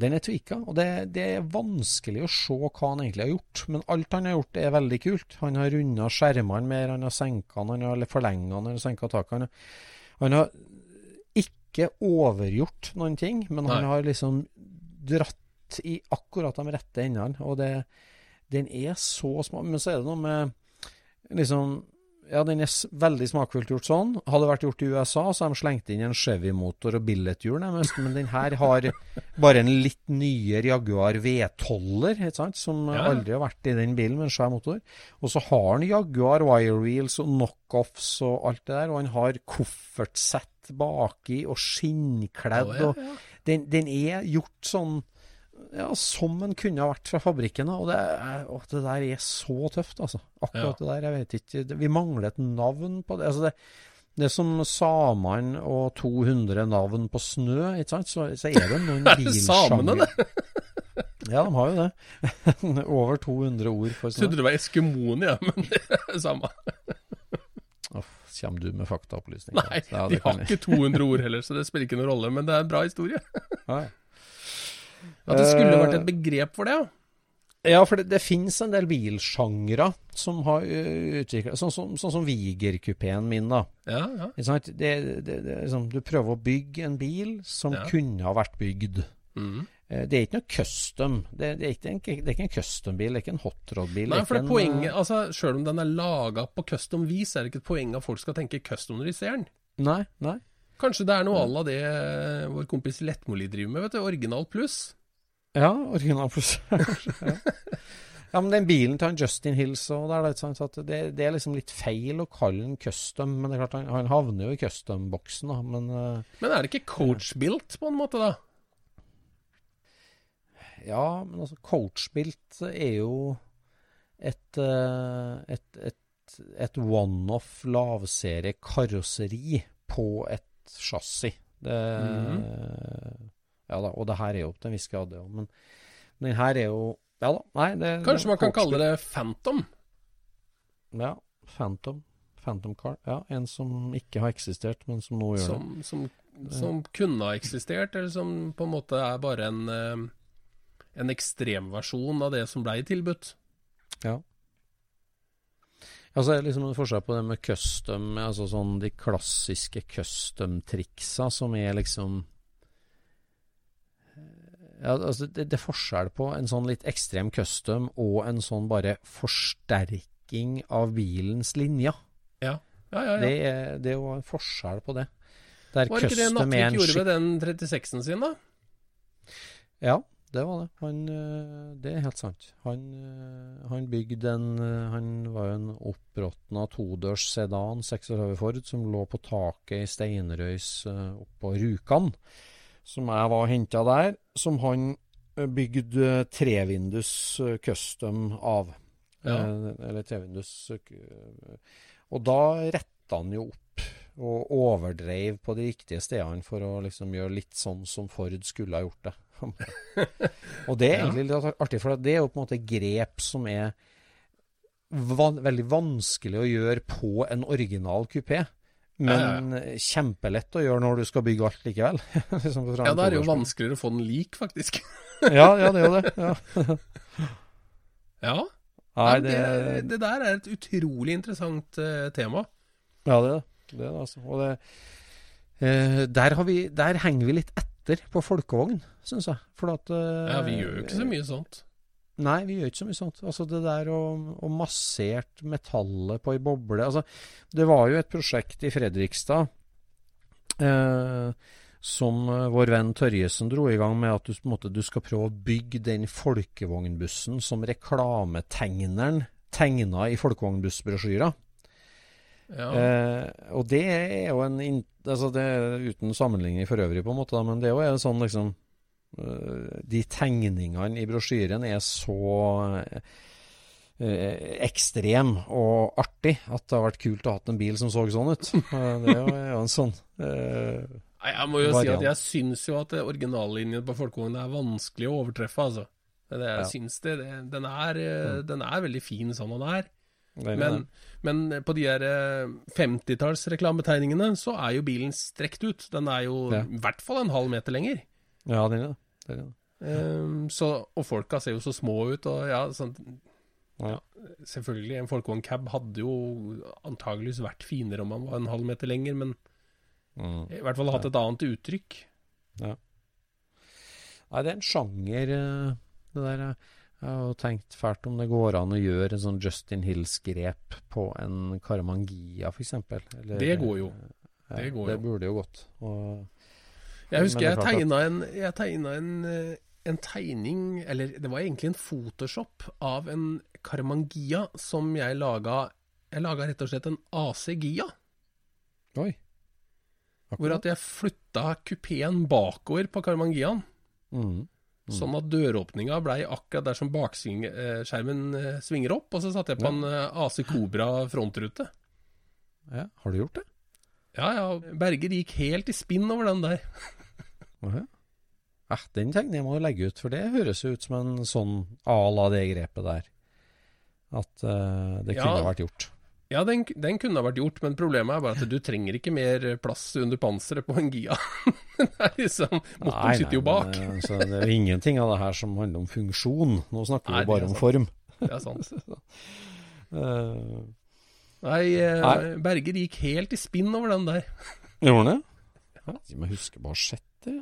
Den er tweaka, og det, det er vanskelig å se hva han egentlig har gjort. Men alt han har gjort er veldig kult. Han har runda skjermene mer, han har senka han har forlenga han har senka taket. Han har, ikke overgjort noen ting, men han Nei. har liksom dratt i akkurat de rette endene. Og det, den er så små, Men så er det noe med liksom ja, den er veldig smakfullt gjort sånn. Hadde det vært gjort i USA, så har de slengt inn en Chevy-motor og billetthjul nærmest. Men den her har bare en litt nyere Jaguar V12-er, som Ja. aldri har vært i den bilen med en svær motor. Og så har han Jaguar wirewheels og knockoffs og alt det der. Og han har koffertsett baki og skinnkledd. Å, ja, og den, den er gjort sånn ja, som en kunne ha vært fra fabrikken. Og det, er, og det der er så tøft, altså. Akkurat det der, jeg vet ikke. Det, vi mangler et navn på det. Altså det, det er som samene og 200 navn på snø, ikke sant. Så, så er det noen [LAUGHS] bilsjanger. [LAUGHS] Ja, de har jo det. [LAUGHS] Over 200 ord for snø. Trodde det var eskimoene, ja, men det er samme. Uff, kommer du med faktaopplysninger? Nei, de har ikke 200 ord heller, så det spiller ikke noen rolle. Men det er en bra historie. At det skulle vært Eh, et begrep for det, ja. Ja, for det, det finnes en del bilsjangre som har utvikla Sånn som, sånn som Viger-kupeen min, da. Ja, ja. Det, det, liksom, du prøver å bygge en bil som Ja. kunne ha vært bygd. Mm. Eh, Det er ikke noe custom. Det, det, er, ikke en, det er ikke en custom-bil, det er ikke en hotrod-bil. Nei, for det poenget Altså, Sjøl om den er laga på custom vis, er det ikke et poeng at folk skal tenke custom når de ser den. eh, Nei, nei. Kanskje det er noe à la det eh, vår kompis Lettmoli driver med, vet du. Original pluss. Ja, original pluss. [LAUGHS] ja. ja, men den bilen til han Justin Hills og der, ikke sant? Det, det er liksom litt feil å kalle den custom. Men det er klart, han, han havner jo i custom-boksen, da. Men eh, Men er det ikke coach-built på en måte, da? Ja, men altså coach-built er jo et, eh, et, et, et one-off lavserie karosseri på et chassis. Det, Ja da, og det her er jo til en viss grad det òg, men, den her er jo Ja da, nei det Kanskje man kan kalle det Phantom? Ja, Phantom. Phantom Car. Ja, en som ikke har eksistert, men som nå gjør det. Som, som, som kunne ha eksistert, eller som på en måte er bare en, eh, en ekstremversjon av det som blei tilbudt? Ja. Altså, så er liksom en forskjell på det med custom, altså sånn de klassiske custom-triksa, som er liksom ja, altså det, det er forskjell på en sånn litt ekstrem custom og en sånn bare forsterking av bilens linjer. Ja, ja, ja. Det, ja. er, det er jo en forskjell på det. Der Var ikke det en gjorde med den 36-en sin, da? Ja, det var det. Han, øh, det er helt sant. Han, øh, han bygde en øh, Han var jo en oppråtna todørs sedan, 36 Ford, som lå på taket i Steinrøys oppå Rjukan. Som jeg var og henta der. Som han bygde trevindus custom av. Ja. Eh, eller trevindus Og da retta han jo opp og overdreiv på de riktige stedene for å liksom gjøre litt sånn som Ford skulle ha gjort det. [LAUGHS] og det er egentlig litt artig, for det er jo på en måte grep som er van veldig vanskelig å gjøre på en original kupé. Men kjempelett å gjøre når du skal bygge alt likevel. [LAUGHS] Liksom Ja, da er det jo vanskeligere å få den lik, faktisk. [LAUGHS] Ja, ja, det er jo det. Ja. Ja. Nei, det, det, det der er et utrolig interessant uh, tema. ja, det er det. Det, altså. Og det, eh, der, har vi, der henger vi litt etter på folkevogn, syns jeg. At eh, Ja, vi gjør jo ikke så mye sånt. Nei, vi gjør ikke så mye sånt. Altså det der å, å massert metallet på ei boble altså, Det var jo et prosjekt i Fredrikstad eh, som eh, vår venn Tørjesen dro i gang med at du, måte, du skal prøve å bygge den folkevognbussen som reklametegneren tegna i folkevognbussbrosjyra. Ja. Eh, og det er jo en altså det er Uten sammenligning for øvrig, på en måte, da, men det er jo en sånn liksom eh, De tegningene i brosjyren er så eh, ekstrem og artig at det har vært kult å ha hatt en bil som så sånn ut. Eh, det er jo, en sånn eh, jeg må jo si at jeg syns jo at originallinjen på folkevogna er vanskelig å overtreffe, altså. Det, jeg Ja. syns det. det den, er, mm. den er veldig fin sånn den er. Men, men på de her 50-tallsreklametegningene så er jo bilen strekt ut. Den er jo Ja. i hvert fall en halv meter lenger. Ja, det er det. det, er det. Um, så, og folka ser jo så små ut, og ja, sånn Ja. Selvfølgelig, en folkevogncab hadde jo antageligvis vært finere om han var en halv meter lenger, men Mm. i hvert fall hatt et annet uttrykk. Nei, det er en sjanger, eh, det der. Jeg har tenkt fælt om det går an å gjøre en sånn Justin Hills-grep på en Karamangia, f.eks. Det går jo. Ja, Det går det jo. burde jo gått. Og, Jeg husker jeg tegna en, jeg tegna en, eh, en tegning, eller det var egentlig en Photoshop, av en Karamangia som jeg laga Jeg laga rett og slett en AC Gia. oi. Hvor at jeg flytta kupeen bakover på Karamangiaen. Mm. Sånn at døråpninga blei akkurat der som bakskjermen eh, svinger opp. Og så satte jeg på en eh, AC Cobra frontrute. Ja, har du gjort det? Ja ja, Berger gikk helt i spinn over den der. okay. Eh, den tegningen jeg må legge ut, for det høres jo ut som en sånn à la det grepet der. At eh, det kunne Ja. vært gjort. Ja, den, den kunne ha vært gjort, men problemet er bare at du trenger ikke mer plass under panseret på en Gia. [LAUGHS] det er liksom, Motoren sitter jo bak. Men, eh, så det er jo ingenting av det her som handler om funksjon. Nå snakker Nei, vi bare om form. Det er sant. [LAUGHS] uh, Nei, eh, Nei. Berger gikk helt i spinn over den der. [LAUGHS] Gjorde han det? Ja, jeg må huske bare sett det.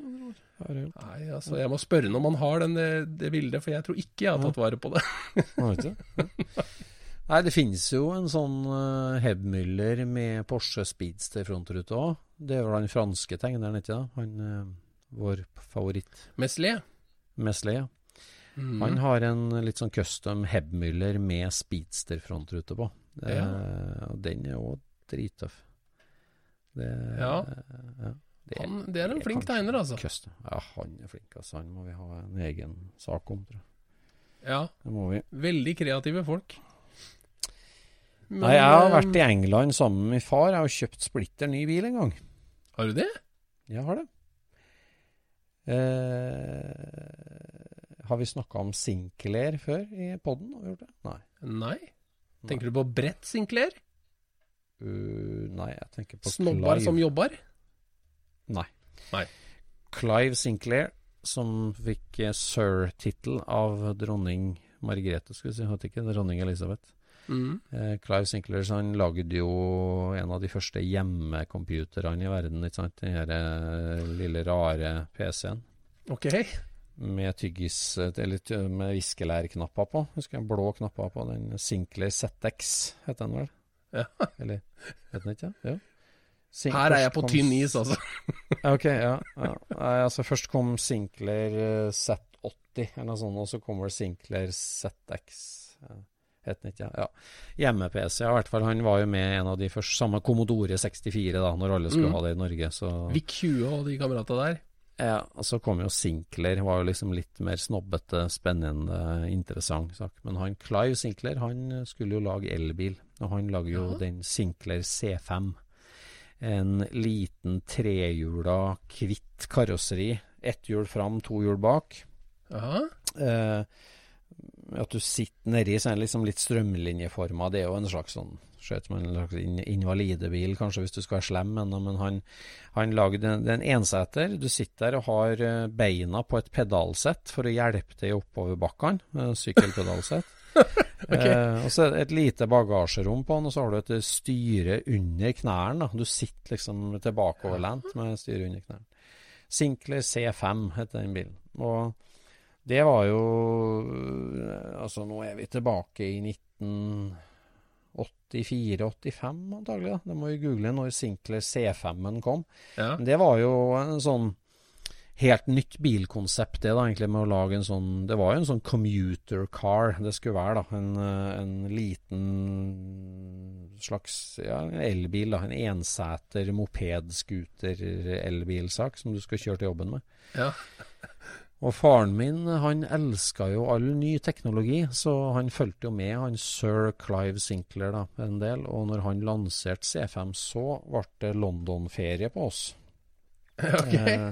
Nei, altså, Jeg må spørre ham om han har den, det, det bildet, for jeg tror ikke jeg har tatt vare på det. Nei, vet ikke? Nei, det finnes jo en sånn uh, Hebmüller med Porsche Speedster frontrute òg. Det er vel den franske tegneren, ikke det? Han, uh, vår favoritt. Meslier. Mesle, ja. Mm. Han har en litt sånn custom Hebmüller med Speedster frontrute på. Det, Ja. og Den er òg drittøff. Det, Ja. ja, det, Han, det er en flink tegner, altså. Custom. Ja, han er flink. Altså. Han må vi ha en egen sak om, tror jeg. Ja, Det må vi. Veldig kreative folk. Men, Nei, jeg har eh, vært i England sammen med min far. Jeg har kjøpt splitter ny bil en gang. Har du det? Jeg har det. Eh, har vi snakka om Sinclair før i poden? Nei. Nei. Tenker du på Brett Sinclair? Uh, nei, jeg tenker på Snobbar Clive. som jobber? Nei. Nei. Clive Sinclair, som fikk eh, sir-tittel av dronning Margrethe, skulle vi si. Hørte ikke dronning Elisabeth. Mm. Eh, Clive Sinclair han lagde jo en av de første hjemmecomputerne i verden. ikke sant? Den her eh, lille, rare PC-en Ok. med tyggis eh, Eller med viskelærknapper på. Husker jeg blå knapper på den. Sinclair ZX heter den vel? Ja. [LAUGHS] Eller het den ikke? Ja. Sin- Her er jeg på tynn is, altså. [LAUGHS] Ok, ja. ja. Altså Først kom Sinclair eh, Z80 eller noe sånt, og så kommer Sinclair ZX. Ja. Ikke? Ja. Hjemme-PC, i hvert fall. Han var jo med en av de første. Samme Commodore 64, da, når alle skulle Mm. ha det i Norge. Så VIC 20 og de kamerata der. ja, og så kom jo Sinclair, var jo liksom litt mer snobbete, spennende, interessant sak. Men han Clive Sinclair, han skulle jo lage elbil, og han lager jo Ja. den Sinclair C5. En liten trehjula, hvitt karosseri. Ett hjul fram, to hjul bak. Ja. Eh, at du sitter nedi, så den liksom litt strømlinjeforma. Det er jo en slags sånn Ser ut som en slags invalidebil, kanskje, hvis du skal være slem men. Men han, han lagde en, en enseter. Du sitter der og har eh, beina på et pedalsett for å hjelpe deg oppover bakkene. Sykkelpedalsett. [LAUGHS] Sykkelpedalsett. eh, og så er det et lite bagasjerom på den, og så har du et styre under knærne. Du sitter liksom tilbakeoverlent med styret under knærne. Sinclair C5 heter den bilen. Og det var jo Altså, nå er vi tilbake i 1984-85, antagelig. da. Det må vi google når Sinclair C5-en kom. Ja. Det var jo en sånn helt nytt bilkonsept, det da, egentlig, med å lage en sånn Det var jo en sånn commuter car det skulle være, da. En, eh, en liten slags ja, en elbil, da. En enseter moped-scooter-elbilsak som du skal kjøre til jobben med. Ja. Og faren min han elska jo all ny teknologi, så han fulgte jo med han sir Clive Sinclair da, en del. Og når han lanserte C5, så ble det London-ferie på oss. [LAUGHS] Ok. Eh,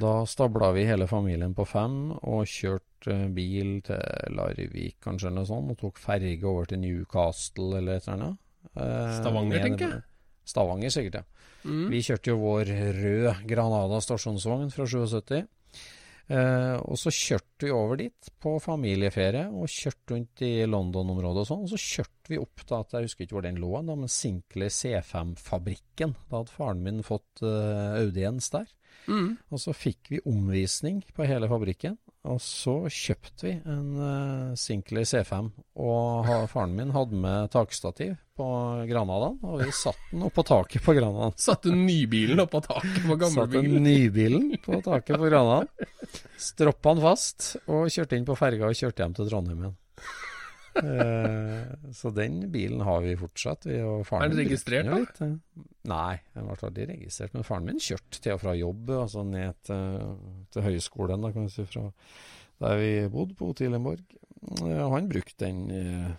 da stabla vi hele familien på fem og kjørte eh, bil til Larvik kanskje eller noe sånt, og tok ferge over til Newcastle eller et eller annet. Eh, Stavanger, tenker jeg. Stavanger, sikkert, ja. Mm. Vi kjørte jo vår rød Granada stasjonsvogn fra 77. Eh, og så kjørte vi over dit på familieferie, og kjørte rundt i London-området og sånn. Og så kjørte vi opp da, jeg husker ikke hvor den lå, da, men Sinclair C5-fabrikken. Da hadde faren min fått eh, audiens der. Mm. Og så fikk vi omvisning på hele fabrikken. Og så kjøpte vi en uh, Sinclair C5. Og faren min hadde med takstativ på Granadaen, og vi satt den oppå taket på Granadaen. [LAUGHS] Satte nybilen oppå taket på Satte gamlebilen. nybilen på taket på Granadaen. Stroppa den fast og kjørte inn på ferga og kjørte hjem til Trondheim igjen. Eh, så den bilen har vi fortsatt. Vi, og faren Er den registrert, da? litt, eh. Nei, den ble aldri registrert. Men faren min kjørte til og fra jobb, altså ned til, til høyskolen, da, kan vi si, fra der vi bodde, på Otilenborg. Eh, Han brukte den eh,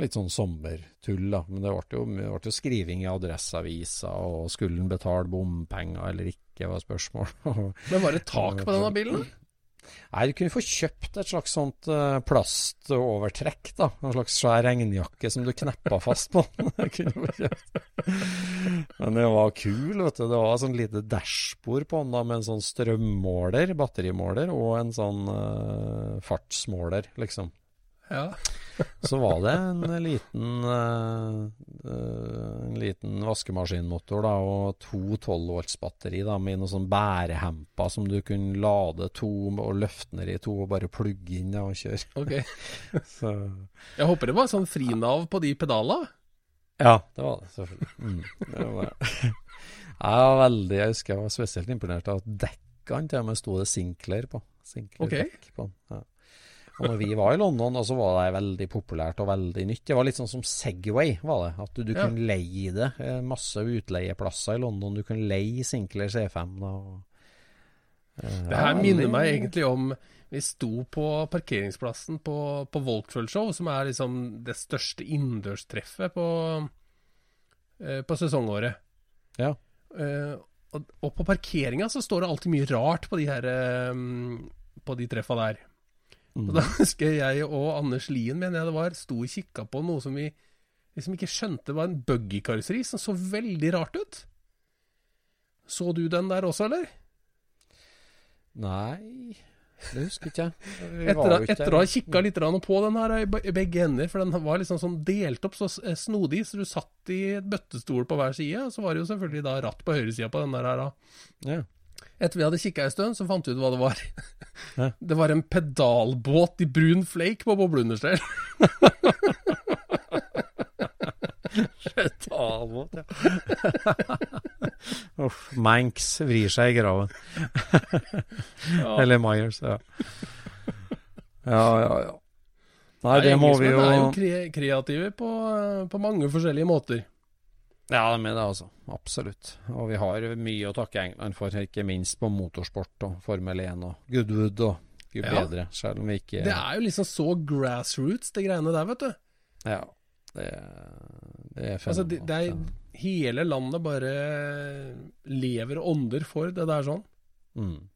litt sånn sommertull, da. Men det ble jo, det ble jo skriving i Adresseavisa, og skulle han betale bompenger eller ikke, var spørsmål. [LAUGHS] Men var det tak på denne bilen? Nei, du kunne få kjøpt et slags sånt uh, plastovertrekk, da. En slags svær regnjakke som du kneppa fast på. [LAUGHS] Men det var kul, vet du. Det var sånn lite dashbord på den da, med en sånn strømmåler, batterimåler, og en sånn uh, fartsmåler, liksom. Ja. [LAUGHS] Så var det en liten uh, uh, En liten vaskemaskinmotor da, og to 12 volts batteri da, med noen sånn bærehemper som du kunne lade to og løfte ned i to og bare plugge inn da, og kjøre. Ok. [LAUGHS] Så, Jeg håper det var sånn frinav på de pedalene. ja, det var det, selvfølgelig. Mm, det var det. [LAUGHS] Jeg var veldig, jeg husker jeg var spesielt imponert av at dekkene til og med sto det Sinclair på. Sinclair okay. på. Ja. Og når vi var i London, så var det veldig populært og veldig nytt. Det var litt sånn som Segway, var det. At du, du Ja. kunne leie det. Eh, Masse utleieplasser i London. Du kunne leie Sinclair C5 da. Og, eh, Det her minner meg egentlig om Vi sto på parkeringsplassen på, på Voltfull Show, som er liksom det største innendørstreffet på, eh, på sesongåret. Ja. Uh, og, og på parkeringa så står det alltid mye rart på de her um, På de treffa der. Mm. Og da husker jeg og Anders Lien, mener jeg det var, sto og kikka på noe som vi liksom ikke skjønte var en buggy-karosseri, som så veldig rart ut. Så du den der også, eller? Nei, det husker ikke jeg. Etter, etter å ha kikka litt på den her i begge ender, for den var liksom sånn delt opp så eh, snodig, så du satt i et bøttestol på hver side, og så var det jo selvfølgelig da ratt på høyresida på den der. her da. Ja. Etter vi hadde kikka en stund, så fant vi ut hva det var. Hæ? [LAUGHS] Det var en pedalbåt i brun flake på bobleunderstell. [LAUGHS] Pedalbåt, ja. [LAUGHS] Uff, Manx vrir seg i graven. Ja. Eller Myers, ja. Ja, ja, ja. Nei, det må vi jo engelskmenn er jo kre kreative på, på mange forskjellige måter. Ja, de er det, altså. Absolutt. Og vi har mye å takke England for, ikke minst på motorsport og Formel 1 og Goodwood og gud Ja. bedre, selv om vi ikke Det er jo liksom så grassroots, det greiene der, vet du. Ja. Det, det er Altså, det, det er Hele landet bare lever og ånder for det der sånn. Mm.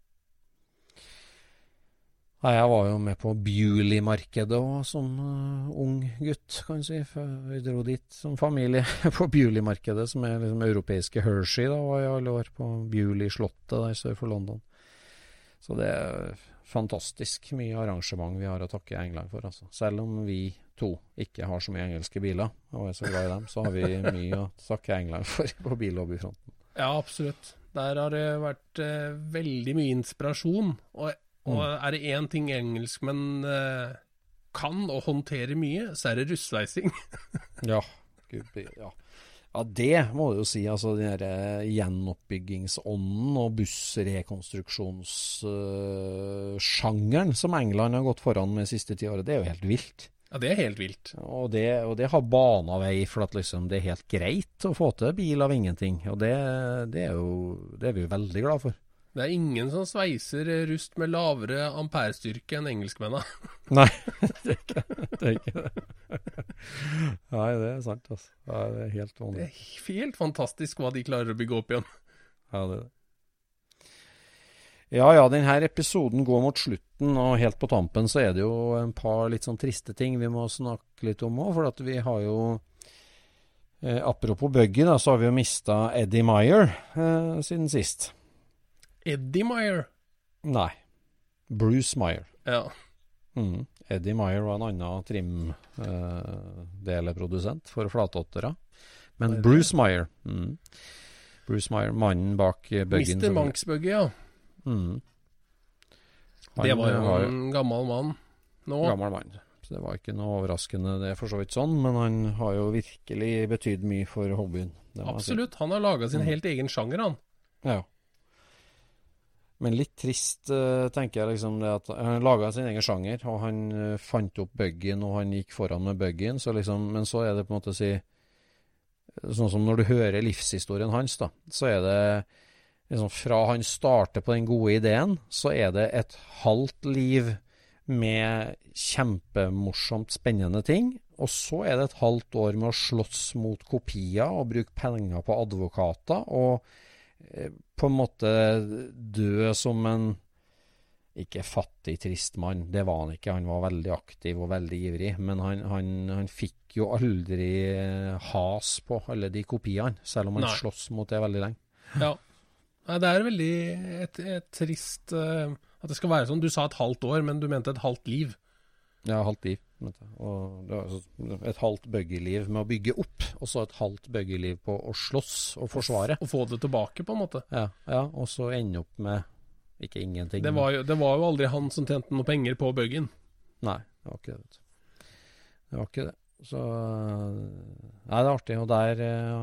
Nei, jeg var jo med på Bewley-markedet òg, som uh, ung gutt, kan du si. For vi dro dit som familie [LAUGHS] på Bewley-markedet, som er liksom europeiske Hershey, da, var i alle år på Bewley-slottet der sør for London. Så det er fantastisk mye arrangement vi har å takke England for, altså. Selv om vi to ikke har så mye engelske biler, og er så glad i dem, så har vi mye å takke England for på billobbyfronten. Ja, absolutt. Der har det vært eh, veldig mye inspirasjon. Og, og Mm. er det én ting engelskmenn eh, kan og håndterer mye, så er det russveising. [LAUGHS] Ja, gud, ja. ja, det må du jo si. Altså den derre gjenoppbyggingsånden og bussrekonstruksjonssjangeren som England har gått foran med de siste ti åra, det er jo helt vilt. Ja, det er helt vilt. Og det, og det har bana vei for at liksom det er helt greit å få til bil av ingenting. Og det, det er jo det er vi jo veldig glad for. Det er ingen som sveiser eh, rust med lavere amperestyrke enn engelskmennene. [LAUGHS] Nei, det er ikke det. Er ikke det. Nei, det er sant, altså. Det er helt Det er helt fantastisk hva de klarer å bygge opp igjen. Ja, det er det. Ja ja, denne episoden går mot slutten, og helt på tampen så er det jo en par litt sånn triste ting vi må snakke litt om òg. For at vi har jo eh, Apropos buggy, da, så har vi jo mista Eddie Meyer eh, siden sist. Eddie Meyer. Nei. Bruce Meyer. Ja. Mm. Eddie Meyer var en annen trimdeleprodusent for flatåttere. Men det Bruce Meyer mm. Bruce Meyer, mannen bak buggen. Mr. Manksbuggy, ja. Mm. Han Det var eh, jo var en gammel mann nå. gammel mann. Så det var ikke noe overraskende, det er for så vidt sånn. Men han har jo virkelig betydd mye for hobbyen. Absolutt. Han har laga sin Mm. helt egen sjanger, han. Ja. Men litt trist, uh, tenker jeg liksom det at Han laga sin egen sjanger, og han uh, fant opp buggyen, og han gikk foran med buggyen. Så liksom, men så er det på en måte å si Sånn som når du hører livshistorien hans, da, så er det liksom Fra han starter på den gode ideen, så er det et halvt liv med kjempemorsomt spennende ting. Og så er det et halvt år med å slåss mot kopier og bruke penger på advokater. Og eh, på en måte dø som en ikke fattig, trist mann. Det var han ikke. Han var veldig aktiv og veldig ivrig. Men han, han, han fikk jo aldri eh, has på alle de kopiene, selv om han sloss mot det veldig lenge. Ja. Det er veldig et, et trist uh, at det skal være sånn. Du sa et halvt år, men du mente et halvt liv. Ja, halvt liv. Et halvt buggyliv med å bygge opp, og så et halvt buggyliv på å slåss og forsvare. Og få det tilbake, på en måte. Ja, ja og så ende opp med ikke ingenting. Det var, jo, det var jo aldri han som tjente noe penger på buggyen. Nei, det var ikke det. Det var ikke det. Så Nei, det er artig. Og der eh,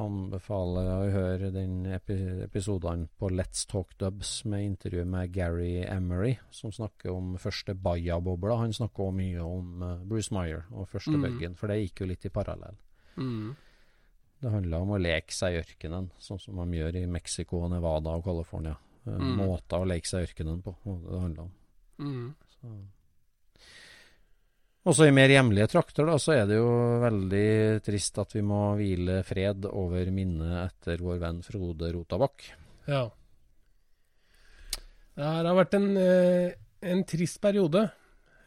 anbefaler jeg å høre den epi episoden på Let's Talk Dubs med intervju med Gary Emery, som snakker om første Baja-bobla. Han snakker også mye om uh, Bruce Meyer og første mm. buggen, for det gikk jo litt i parallell. Mm. Det handla om å leke seg i ørkenen, sånn som de gjør i Mexico, Nevada og California. Mm. Måter å leke seg i ørkenen på, det handler om. Mm. Så. Også i mer hjemlige trakter da, så er det jo veldig trist at vi må hvile fred over minnet etter vår venn Frode Rotabakk. Ja. Det har vært en, eh, en trist periode.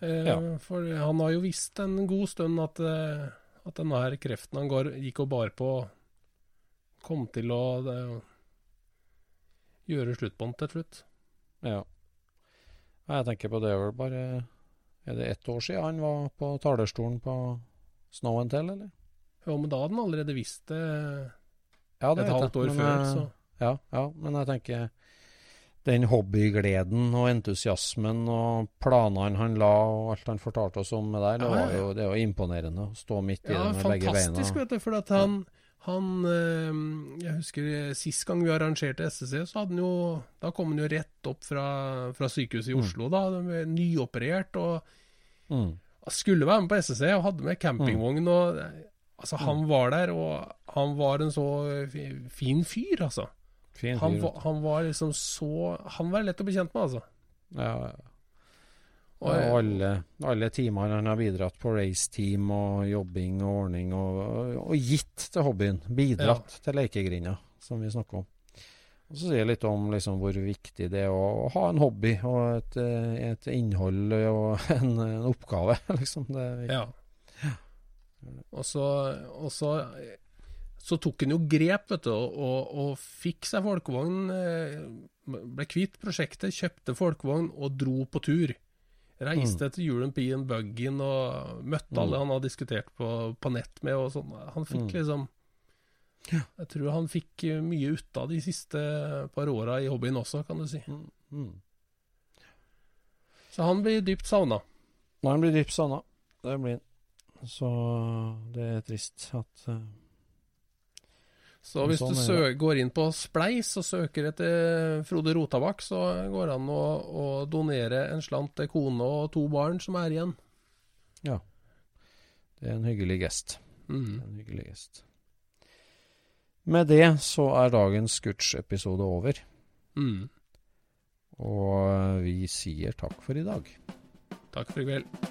Eh, ja. For han har jo visst en god stund at, eh, at denne her kreften han går, gikk og bar på, kom til å det, gjøre slutt på den til slutt. Ja. Jeg tenker på det vel bare er det ett år siden han var på talerstolen på Snow and Tell, eller? Jo, men da hadde han allerede visst det ja, det et halvt år før. Så. Ja, ja, men jeg tenker den hobbygleden og entusiasmen og planene han la og alt han fortalte oss om med der, det, var jo, det er jo imponerende å stå midt i ja, det med begge beina. Fantastisk, vet du. For at han, han eh, Jeg husker sist gang vi arrangerte SSC, så hadde han jo Da kom han jo rett opp fra, fra sykehuset i mm. Oslo, mm. da. Nyoperert og mm. skulle være med på SSC og hadde med campingvogn og Altså, han mm. var der, og han var en så fin fyr, altså. Fin fyr, han, han, var liksom så Han var lett å bli kjent med, altså. Ja, ja. Og, alle, alle timene han har bidratt på raceteam og jobbing og ordning, og, og, gitt til hobbyen. Bidratt ja. til lekegrinda, som vi snakker om. Og Så sier jeg litt om liksom, hvor viktig det er å, ha en hobby og et, et innhold og [LAUGHS] en, en oppgave, [LAUGHS] liksom. Det ja. Og så, og så, så tok han jo grep, vet du, og, og, og fikk seg folkevogn. Eh, ble kvitt prosjektet, kjøpte folkevogn og dro på tur. Reiste mm. til European Buggin og møtte alle mm. han hadde diskutert på, på nett med. og sånn. Han fikk mm. liksom. Jeg tror han fikk eh, mye ut av de siste par åra i hobbyen også, kan du si. Så han blir dypt savna. Han blir dypt savna. Det blir han. Så det er trist at uh så hvis sånn, du går inn på Spleis og søker etter Frode Rotabakk, så går det an å, å, donere en slant til kone og to barn som er igjen. Ja. Det er en hyggelig gest. Mm. En hyggelig gest. Med det så er dagens Scootch-episode over. Mm. Og vi sier takk for i dag. Takk for i kveld.